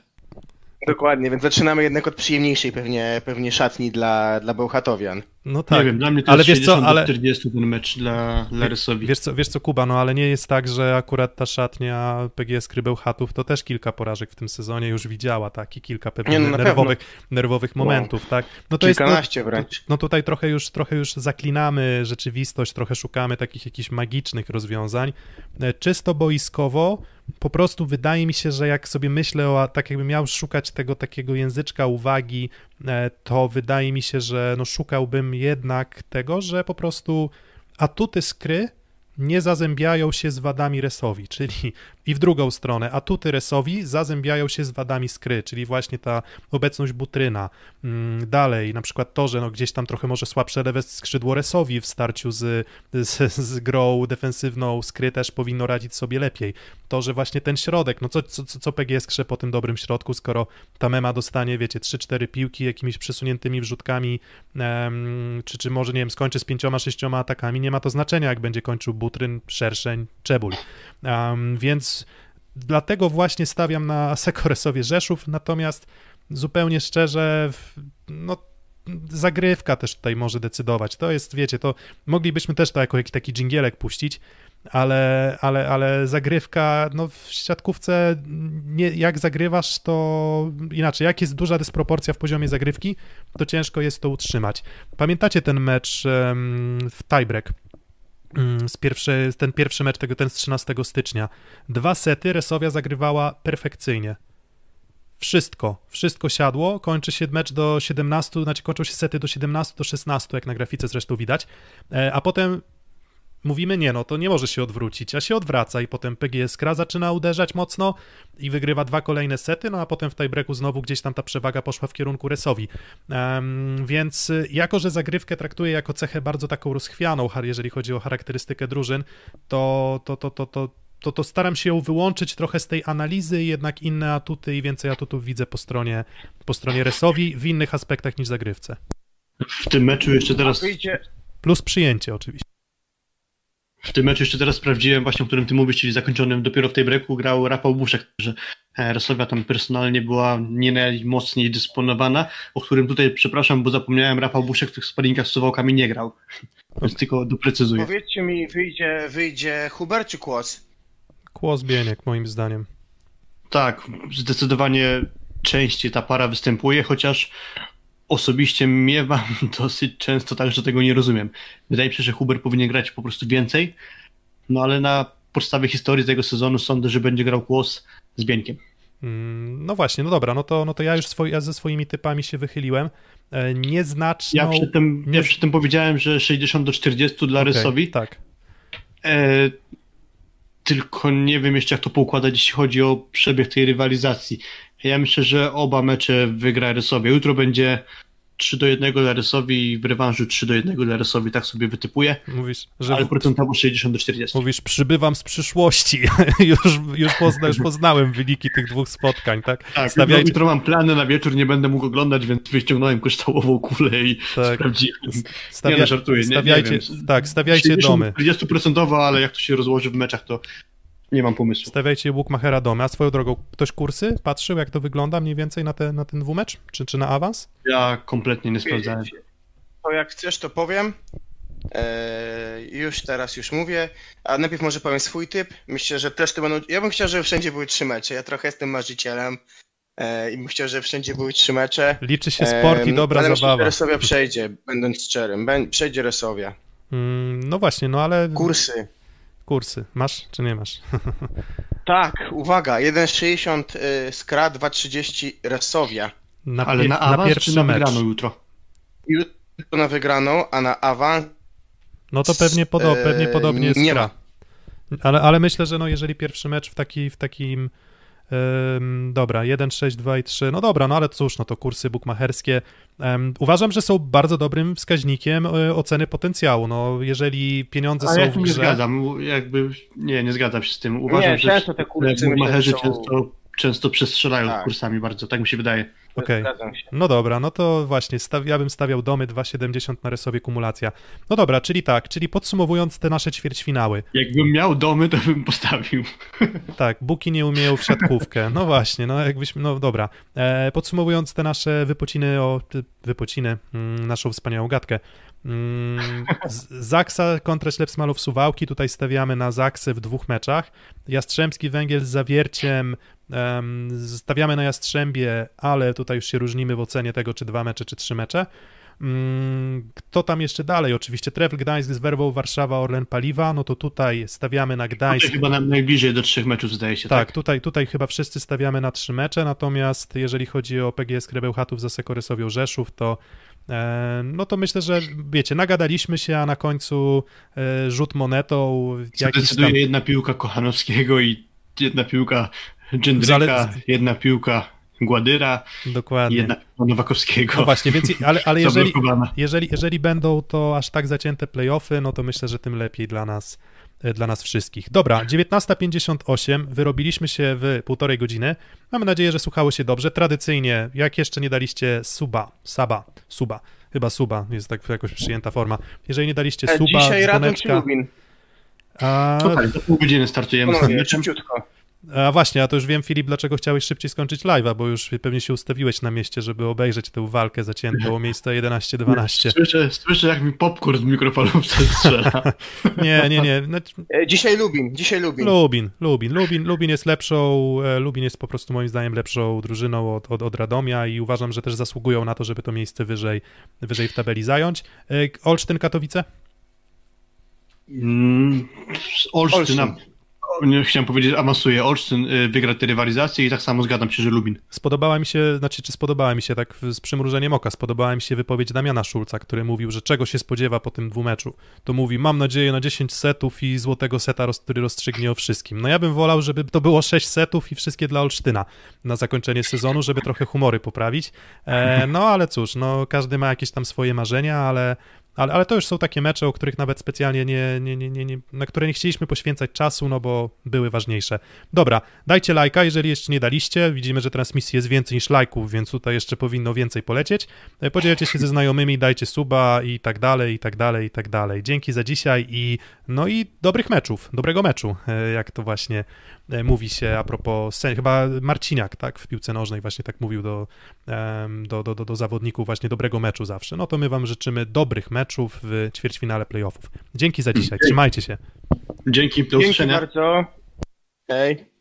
Dokładnie, więc zaczynamy jednak od przyjemniejszej pewnie, pewnie szatni dla, dla Bełchatowian. No tak, Nie wiem, dla mnie to ale jest wiesz 60 co, ale do 40 ten mecz dla, dla Rysowi. wiesz co, wiesz co Kuba, no ale nie jest tak, że akurat ta szatnia PGS Krybełchatów to też kilka porażek w tym sezonie już widziała, tak, i kilka pewnie Nie, no nerwowych, nerwowych momentów, tak. No to jest, no, Kilkanaście wręcz. no tutaj trochę już, trochę już zaklinamy rzeczywistość, trochę szukamy takich jakichś magicznych rozwiązań. E, Czysto boiskowo, po prostu wydaje mi się, że jak sobie myślę o, tak jakbym miał szukać tego takiego języczka uwagi, e, to wydaje mi się, że no szukałbym jednak tego, że po prostu atuty skry nie zazębiają się z wadami resowi, czyli i w drugą stronę, atuty resowi zazębiają się z wadami skry, czyli właśnie ta obecność butryna. Mm, Dalej, na przykład to, że no gdzieś tam trochę może słabsze lewe skrzydło resowi w starciu z, z, z grą defensywną skry też powinno radzić sobie lepiej. To, że właśnie ten środek, no co, co, co PGS krze po tym dobrym środku, skoro ta mema dostanie, wiecie, 3-4 piłki jakimiś przesuniętymi wrzutkami, em, czy, czy może, nie wiem, skończy z pięcioma, sześcioma atakami, nie ma to znaczenia, jak będzie kończył Butryn, Szerszeń, Czebul. Um, więc dlatego właśnie stawiam na Sekoresowie Rzeszów, natomiast zupełnie szczerze, no zagrywka też tutaj może decydować. To jest, wiecie, to moglibyśmy też to jako jakiś taki dżingielek puścić, ale, ale, ale zagrywka, no w siatkówce nie, jak zagrywasz, to inaczej, jak jest duża dysproporcja w poziomie zagrywki, to ciężko jest to utrzymać. Pamiętacie ten mecz em, w tiebreak? Mm, Z pierwszy, ten pierwszy mecz, tego, ten z 13 stycznia. Dwa sety Resowia zagrywała perfekcyjnie. Wszystko, wszystko siadło, kończy się mecz do 17, znaczy kończą się sety do 17, do 16, jak na grafice zresztą widać, E, a potem mówimy, nie no, to nie może się odwrócić, a się odwraca i potem PGS Kra zaczyna uderzać mocno i wygrywa dwa kolejne sety, no a potem w tiebreaku znowu gdzieś tam ta przewaga poszła w kierunku Resowi. Em, więc y, jako, że zagrywkę traktuję jako cechę bardzo taką rozchwianą, jeżeli chodzi o charakterystykę drużyn, to, to, to, to, to, to, to staram się ją wyłączyć trochę z tej analizy jednak inne atuty i więcej atutów widzę po stronie, po stronie Resowi w innych aspektach niż zagrywce. W tym meczu jeszcze teraz Plus przyjęcie oczywiście. W tym meczu jeszcze teraz sprawdziłem właśnie, o którym ty mówisz, czyli zakończonym dopiero w tej breaku grał Rafał Buszek, że e, Resowia tam personalnie była nie najmocniej dysponowana, o którym tutaj przepraszam, bo zapomniałem, Rafał Buszek w tych sparingach z Suwałkami nie grał. Więc tylko doprecyzuję. powiedzcie mi, wyjdzie, wyjdzie Hubert czy Kłos? Kłos Bieniek moim zdaniem. Tak, zdecydowanie częściej ta para występuje, chociaż osobiście miewam dosyć często tak, że tego nie rozumiem. Wydaje mi się, że Huber powinien grać po prostu więcej, no ale na podstawie historii tego sezonu sądzę, że będzie grał głos z Bieńkiem. Mm, No właśnie, no dobra, no to, no to ja już swoi, ja ze swoimi typami się wychyliłem. E, Nieznaczną... Ja przedtem, nie- ja przedtem powiedziałem, że 60 do 40 dla Okej, Rysowi, Tak. e, tylko nie wiem jeszcze jak to poukładać, jeśli chodzi o przebieg tej rywalizacji. Ja myślę, że oba mecze wygra Rysowie. Jutro będzie 3 do 1 dla Rysowi i w rewanżu 3 do 1 dla Rysowi, tak sobie wytypuję, Mówisz, że ale procentowo 60 do 40. mówisz, przybywam z przyszłości. już, już, pozna, już poznałem wyniki tych dwóch spotkań, tak? Tak, Stawiajcie, jutro, mam plany na wieczór, nie będę mógł oglądać, więc wyciągnąłem kryształową kulę i Tak. sprawdziłem. stawia, nie, no, żartuję, nie- nie stawiajcie, wiem. tak, stawiajcie domy. 40% ale jak to się rozłoży w meczach, to nie mam pomysłu. Stawiajcie Bookmachera domy. A swoją drogą, ktoś kursy patrzył, jak to wygląda mniej więcej na, te, na ten dwumecz? Czy, czy na awans? Ja kompletnie nie sprawdzałem. To jak chcesz, to powiem. Eee, już teraz już mówię. A najpierw może powiem swój typ. Myślę, że też to będą. Ja bym chciał, żeby wszędzie były trzy mecze. Ja trochę jestem marzycielem. Eee, I bym chciał, żeby wszędzie były trzy mecze. Liczy się sport i Eee, dobra ale myślę, zabawa. że Resowia przejdzie, będąc szczerym. Przejdzie Resowia. Mm, No właśnie, no ale Kursy. Kursy masz czy nie masz? Tak, uwaga. 1,60 y, Skra, 2,30 Resowia. Na, Ale na awans czy pierwszy na mecz. wygraną jutro? Jutro na wygraną, a na awans No to pewnie, podo- Eee, pewnie podobnie jest nie gra. ma. Ale, ale myślę, że no jeżeli pierwszy mecz w, taki, w takim dobra, 1, 6, 2 i 3, no dobra, no ale cóż, no to kursy bukmacherskie. Em, uważam, że są bardzo dobrym wskaźnikiem e, oceny potencjału, no jeżeli pieniądze A są ja w tu nie grze, zgadzam, jakby nie, nie zgadzam się z tym. Uważam, Nie, że często te kursy myślę, że macherzy są- często, często przestrzelają Tak. kursami bardzo, tak mi się wydaje. Się. No dobra, no to właśnie, staw, ja bym stawiał domy 2,70 na resowie kumulacja. No dobra, czyli tak, czyli podsumowując te nasze ćwierćfinały, Jakbym miał domy, to bym postawił. Tak, buki nie umieją w siatkówkę. No właśnie, no jakbyśmy, no dobra. E, podsumowując te nasze wypociny o, wypociny, mm, naszą wspaniałą gadkę. Mm, Zaksa kontra Ślepsmalów Suwałki, tutaj stawiamy na Zaksę w dwóch meczach. Jastrzębski Węgiel z Zawierciem em, stawiamy na Jastrzębie, ale tutaj już się różnimy w ocenie tego, czy dwa mecze, czy trzy mecze. Mm, Kto tam jeszcze dalej? Oczywiście Trefl Gdańsk z Werwą Warszawa, Orlen Paliwa, no to tutaj stawiamy na Gdańsk. Tutaj chyba nam najbliżej do trzech meczów zdaje się, Tak, tak? Tutaj, tutaj chyba wszyscy stawiamy na trzy mecze, natomiast jeżeli chodzi o PGS Krebełchatów za Sekorysowią Rzeszów, to no to myślę, że wiecie, nagadaliśmy się, a na końcu e, rzut monetą Decyduje tam... jedna piłka Kochanowskiego i jedna piłka Dżendryka, Zale- jedna piłka Gładyra i Dokładnie. jedna piłka Nowakowskiego. No właśnie, więc ale, ale jeżeli, jeżeli, jeżeli będą to aż tak zacięte playoffy, no to myślę, że tym lepiej dla nas, e, dla nas wszystkich. Dobra, 19.58, wyrobiliśmy się w półtorej godziny. Mamy nadzieję, że słuchało się dobrze. Tradycyjnie, jak jeszcze nie daliście suba, saba, suba, chyba suba, jest tak jakoś przyjęta forma. Jeżeli nie daliście suba, E, Dzisiaj Radom czy dzwoneczka, Lubin? a, No tak, za pół godziny startujemy z tym meczem. szybciutko. A właśnie, a to już wiem, Filip, dlaczego chciałeś szybciej skończyć live'a, bo już pewnie się ustawiłeś na mieście, żeby obejrzeć tę walkę zaciętą o miejsce 11-12. Słyszę, słyszę, jak mi popcorn z mikrofonu strzela. Nie, nie, nie. Znaczy, E, Dzisiaj Lubin, dzisiaj Lubin. Lubin, Lubin, Lubin, Lubin jest lepszą, e, Lubin jest po prostu moim zdaniem lepszą drużyną od, od, od Radomia i uważam, że też zasługują na to, żeby to miejsce wyżej, wyżej w tabeli zająć. E, Olsztyn, Katowice? Mm, Olsztyn, Olsztyn. Chciałem powiedzieć, awansuje. Olsztyn y, wygra te rywalizacje i tak samo zgadzam się, że Lubin. Spodobała mi się, znaczy czy spodobała mi się tak z przymrużeniem oka, spodobała mi się wypowiedź Damiana Szulca, który mówił, że czego się spodziewa po tym dwumeczu. To mówi, mam nadzieję na 10 setów i złotego seta, który rozstrzygnie o wszystkim. No ja bym wolał, żeby to było 6 setów i wszystkie dla Olsztyna na zakończenie sezonu, żeby trochę humory poprawić. E, no ale cóż, no każdy ma jakieś tam swoje marzenia, ale ale, ale to już są takie mecze, o których nawet specjalnie nie, nie, nie, nie, nie, na które nie chcieliśmy poświęcać czasu, no bo były ważniejsze. Dobra, dajcie lajka, jeżeli jeszcze nie daliście. Widzimy, że transmisji jest więcej niż lajków, więc tutaj jeszcze powinno więcej polecieć. E, Podzielcie się ze znajomymi, dajcie suba i tak dalej, i tak dalej, i tak dalej. Dzięki za dzisiaj i no i dobrych meczów, dobrego meczu, e, jak to właśnie mówi się a propos, sen- chyba Marciniak, tak, w piłce nożnej właśnie tak mówił do, do, do, do, do zawodników właśnie dobrego meczu zawsze. No to my wam życzymy dobrych meczów w ćwierćfinale playoffów. Dzięki za dzisiaj, trzymajcie się. Dzięki, do Dzięki bardzo. Hej.